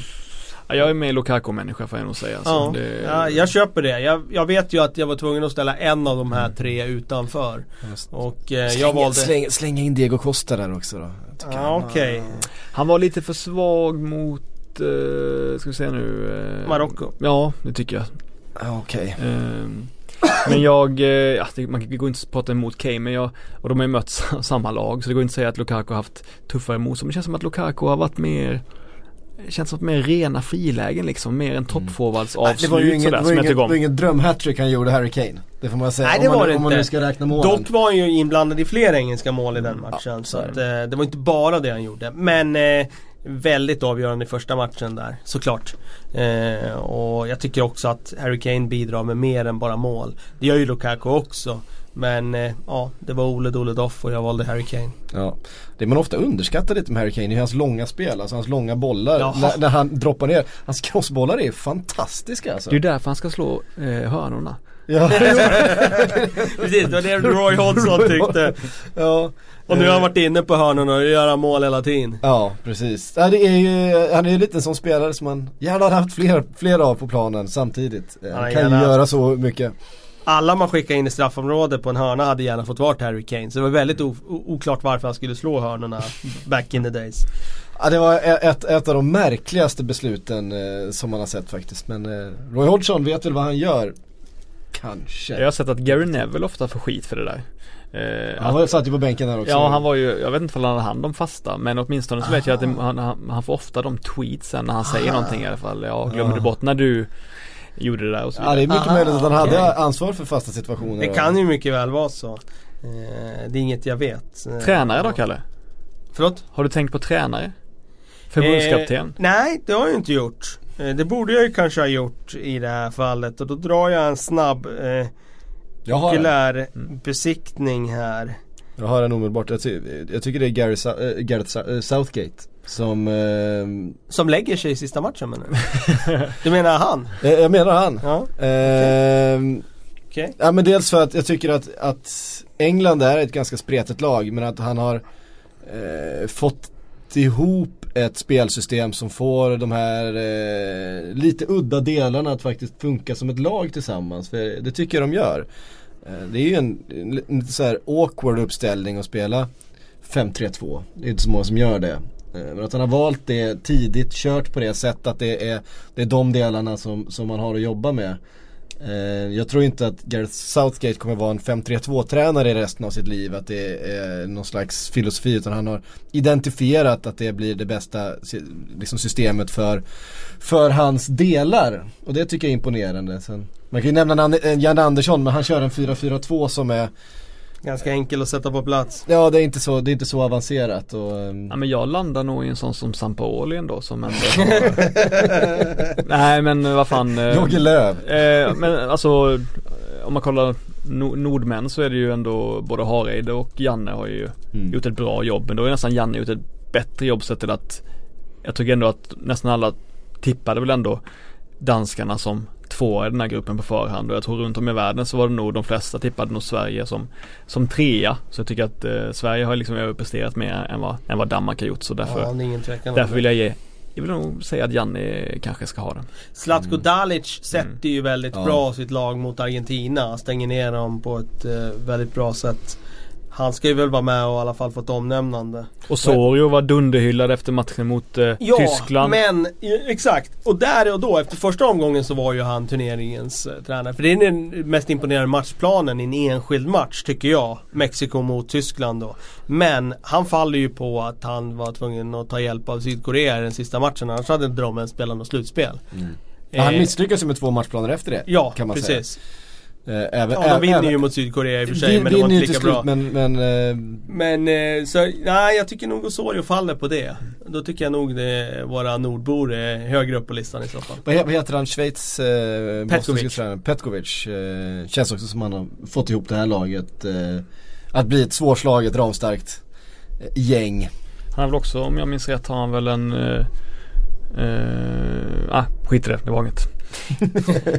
Ja, jag är mer Lukaku-människa får jag nog säga. Ja, det... ja, jag köper det. Jag, jag vet ju att jag var tvungen att ställa en av de här tre utanför. Just. Och eh, Släng, jag valde... släng, släng in Diego Costa där också då. Ja, han- okej. Han var lite för svag mot, eh, ska vi se nu. Eh, Marocko. Ja, det tycker jag. Ja, Okej. Ehm, men jag, eh, ja, det, man det går inte att prata emot Kane men jag, och de har ju mött sa- samma lag så det går inte att säga att Lukaku har haft tuffare motstånd. Men det känns som att Lukaku har varit mer det känns som att mer rena frilägen liksom, mer en toppforwards Nej, avslut det var ju ingen, sådär det var ingen, det var om. ingen drömhattrick han gjorde Harry Kane. Det får man säga. Nej, det om man, var det Om man inte. nu ska räkna målen. Dock var han ju inblandad i flera engelska mål i den matchen. Ja, så så att, eh, det var inte bara det han gjorde. Men eh, väldigt avgörande i första matchen där, såklart. Eh, och jag tycker också att Harry Kane bidrar med mer än bara mål. Det gör ju Lukaku också. Men eh, ja, det var Ole Dole Doff och jag valde Harry Kane. Ja. Det man ofta underskattar lite med Harry Kane är hans långa spel, alltså hans långa bollar. När, när han droppar ner. Hans crossbollar är fantastiska alltså. Det är därför han ska slå eh, hörnorna. Ja. Precis, det var det Roy Hodgson tyckte. ja. Och nu har han varit inne på hörnorna och gör han mål hela tiden. Ja, precis. Ja, det är ju, han är ju lite en sån spelare som man gärna hade haft fler, fler av på planen samtidigt. Eh, Han kan ju göra så mycket. Alla man skickade in i straffområdet på en hörna hade gärna fått vara Harry Kane. Så det var väldigt oklart varför han skulle slå hörnorna back in the days. Ja, det var ett, ett av de märkligaste besluten eh, som man har sett faktiskt. Men eh, Roy Hodgson vet väl vad han gör. Kanske. Jag har sett att Gary Neville ofta får skit för det där. Eh, han var, satt ju på bänken där också. Ja han var ju, jag vet inte om han hade hand om fasta men åtminstone så Aha. vet jag att det, han, han, får ofta de tweetsen när han Aha. säger någonting i alla fall. Ja, glömmer du bort när du gjorde det där och så vidare. Ja det är mycket Aha, möjligt att han okay. hade ansvar för fasta situationer. Det kan ju mycket väl vara så. Eh, det är inget jag vet. Eh, tränare då Kalle? Förlåt? Har du tänkt på tränare? Förbundskapten? Eh, nej det har jag inte gjort. Eh, det borde jag ju kanske ha gjort i det här fallet och då drar jag en snabb eh, okulär mm. besiktning här. Jag har en omedelbart. Jag, ty jag tycker det är Gary Sa äh, Gareth Southgate som eh... Som lägger sig i sista matchen menar du? du menar han? Jag, jag menar han. Ja, eh, okay. Okay. ja men dels för att jag tycker att, att England är ett ganska spretigt lag men att han har eh, fått ihop ett spelsystem som får de här eh, lite udda delarna att faktiskt funka som ett lag tillsammans. För det tycker jag de gör. Eh, det är ju en, en lite så här awkward uppställning att spela 5-3-2. Det är inte så många som gör det. Eh, men att han har valt det tidigt, kört på det sättet att det är, det är de delarna som, som man har att jobba med. Eh, jag tror inte att Gareth Southgate kommer vara en 5-3-2 tränare i resten av sitt liv. Att det är någon slags filosofi. Utan han har identifierat att det blir det bästa liksom systemet för, för hans delar. Och det tycker jag är imponerande. Sen, man kan ju nämna eh, Jan Andersson men han kör en 4-4-2 som är Ganska enkel att sätta på plats. Ja det är inte så, det är inte så avancerat och, um... Ja men jag landar nog i en sån som Sampaoli ändå som ändå Nej men vad fan eh, Jogge Löw eh, Men alltså Om man kollar no Nordmän så är det ju ändå både Hareide och Janne har ju mm. gjort ett bra jobb men då är nästan Janne gjort ett bättre jobb sett till att Jag tycker ändå att nästan alla tippade väl ändå danskarna som två i den här gruppen på förhand och jag tror runt om i världen så var det nog de flesta tippade nog Sverige som, som trea. Så jag tycker att eh, Sverige har liksom överpresterat mer än vad, än vad Danmark har gjort så därför, ja, därför vill jag ge jag vill nog säga att Janne kanske ska ha den. Zlatko mm. Dalic sätter mm. ju väldigt mm. bra sitt lag mot Argentina. Stänger ner dem på ett uh, väldigt bra sätt. Han ska ju väl vara med och i alla fall få ett omnämnande. Och Sorio var dunderhyllad efter matchen mot eh, ja, Tyskland. Ja, men exakt. Och där och då, efter första omgången så var ju han turneringens eh, tränare. För det är den mest imponerande matchplanen i en enskild match tycker jag. Mexiko mot Tyskland då. Men han faller ju på att han var tvungen att ta hjälp av Sydkorea i den sista matchen. Annars hade inte de spelat något slutspel. Mm. Eh, han misslyckades ju med två matchplaner efter det. Ja, kan man precis. Säga. Eh, även, ja, de vinner även, ju mot Sydkorea i och för sig men det var inte lika bra. Men, men, eh, men eh, så, nej jag tycker nog Osorio faller på det. Då tycker jag nog det våra nordbor är högre upp på listan i så fall. Vad, vad heter han, Schweiz eh, Petkovic. Petkovic eh, känns också som han har fått ihop det här laget. Eh, att bli ett svårslaget, ramstarkt eh, gäng. Han har väl också, om jag minns rätt, har han väl en eh, ah, skit i det, det var inget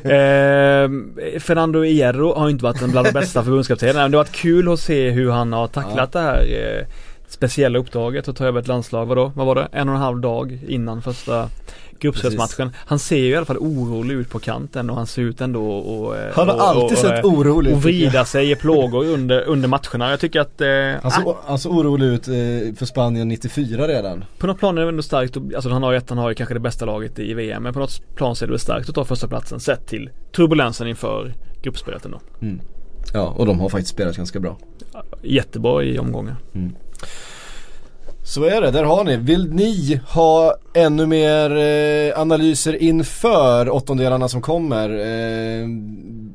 eh, Fernando Hierro har inte varit en bland de bästa förbundskaptenerna. Men det har varit kul att se hur han har tacklat ja. det här eh, speciella uppdraget att ta över ett landslag. Vadå? Vad var det? En och en halv dag innan första gruppspelsmatchen. Han ser ju i alla fall orolig ut på kanten och han ser ut ändå och Han har och, alltid och, sett orolig ut. Och vrida sig i plågor under, under matcherna. Jag tycker att... Eh, han, såg, han såg orolig ut eh, för Spanien 94 redan. På något plan är det ändå starkt, alltså han har ju, han har ju kanske det bästa laget i VM men på något plan så är det väl starkt att ta första platsen sett till turbulensen inför gruppspelet ändå. Mm. Ja och de har faktiskt spelat ganska bra. Jättebra i omgångar. Mm. Så är det, där har ni. Vill ni ha ännu mer eh, analyser inför åttondelarna som kommer? Eh,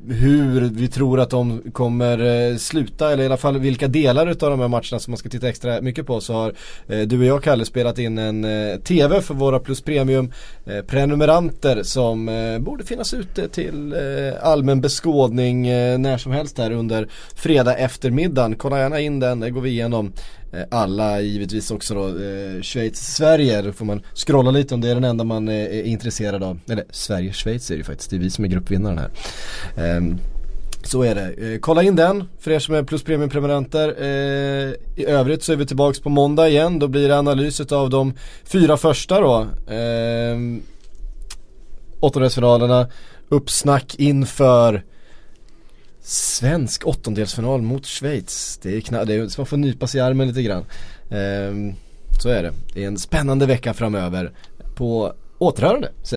hur vi tror att de kommer eh, sluta eller i alla fall vilka delar av de här matcherna som man ska titta extra mycket på så har eh, du och jag Kalle spelat in en eh, TV för våra Plus Premium eh, prenumeranter som eh, borde finnas ute till eh, allmän beskådning eh, när som helst här under fredag eftermiddagen. Kolla gärna in den, det går vi igenom Eh, alla givetvis också då eh, Schweiz-Sverige. Då får man scrolla lite om det är den enda man är, är intresserad av. Eller Sverige-Schweiz är det ju faktiskt. Det är vi som är gruppvinnaren här. Eh, så är det. Eh, kolla in den för er som är plus premiumprenumeranter. Eh, I övrigt så är vi tillbaks på måndag igen. Då blir det analys av de fyra första då. Eh, åttondelsfinalerna. Uppsnack inför Svensk åttondelsfinal mot Schweiz. Det är, kna- det är så man får nypa sig i armen lite grann. Ehm, så är det. Det är en spännande vecka framöver. På återhörande säger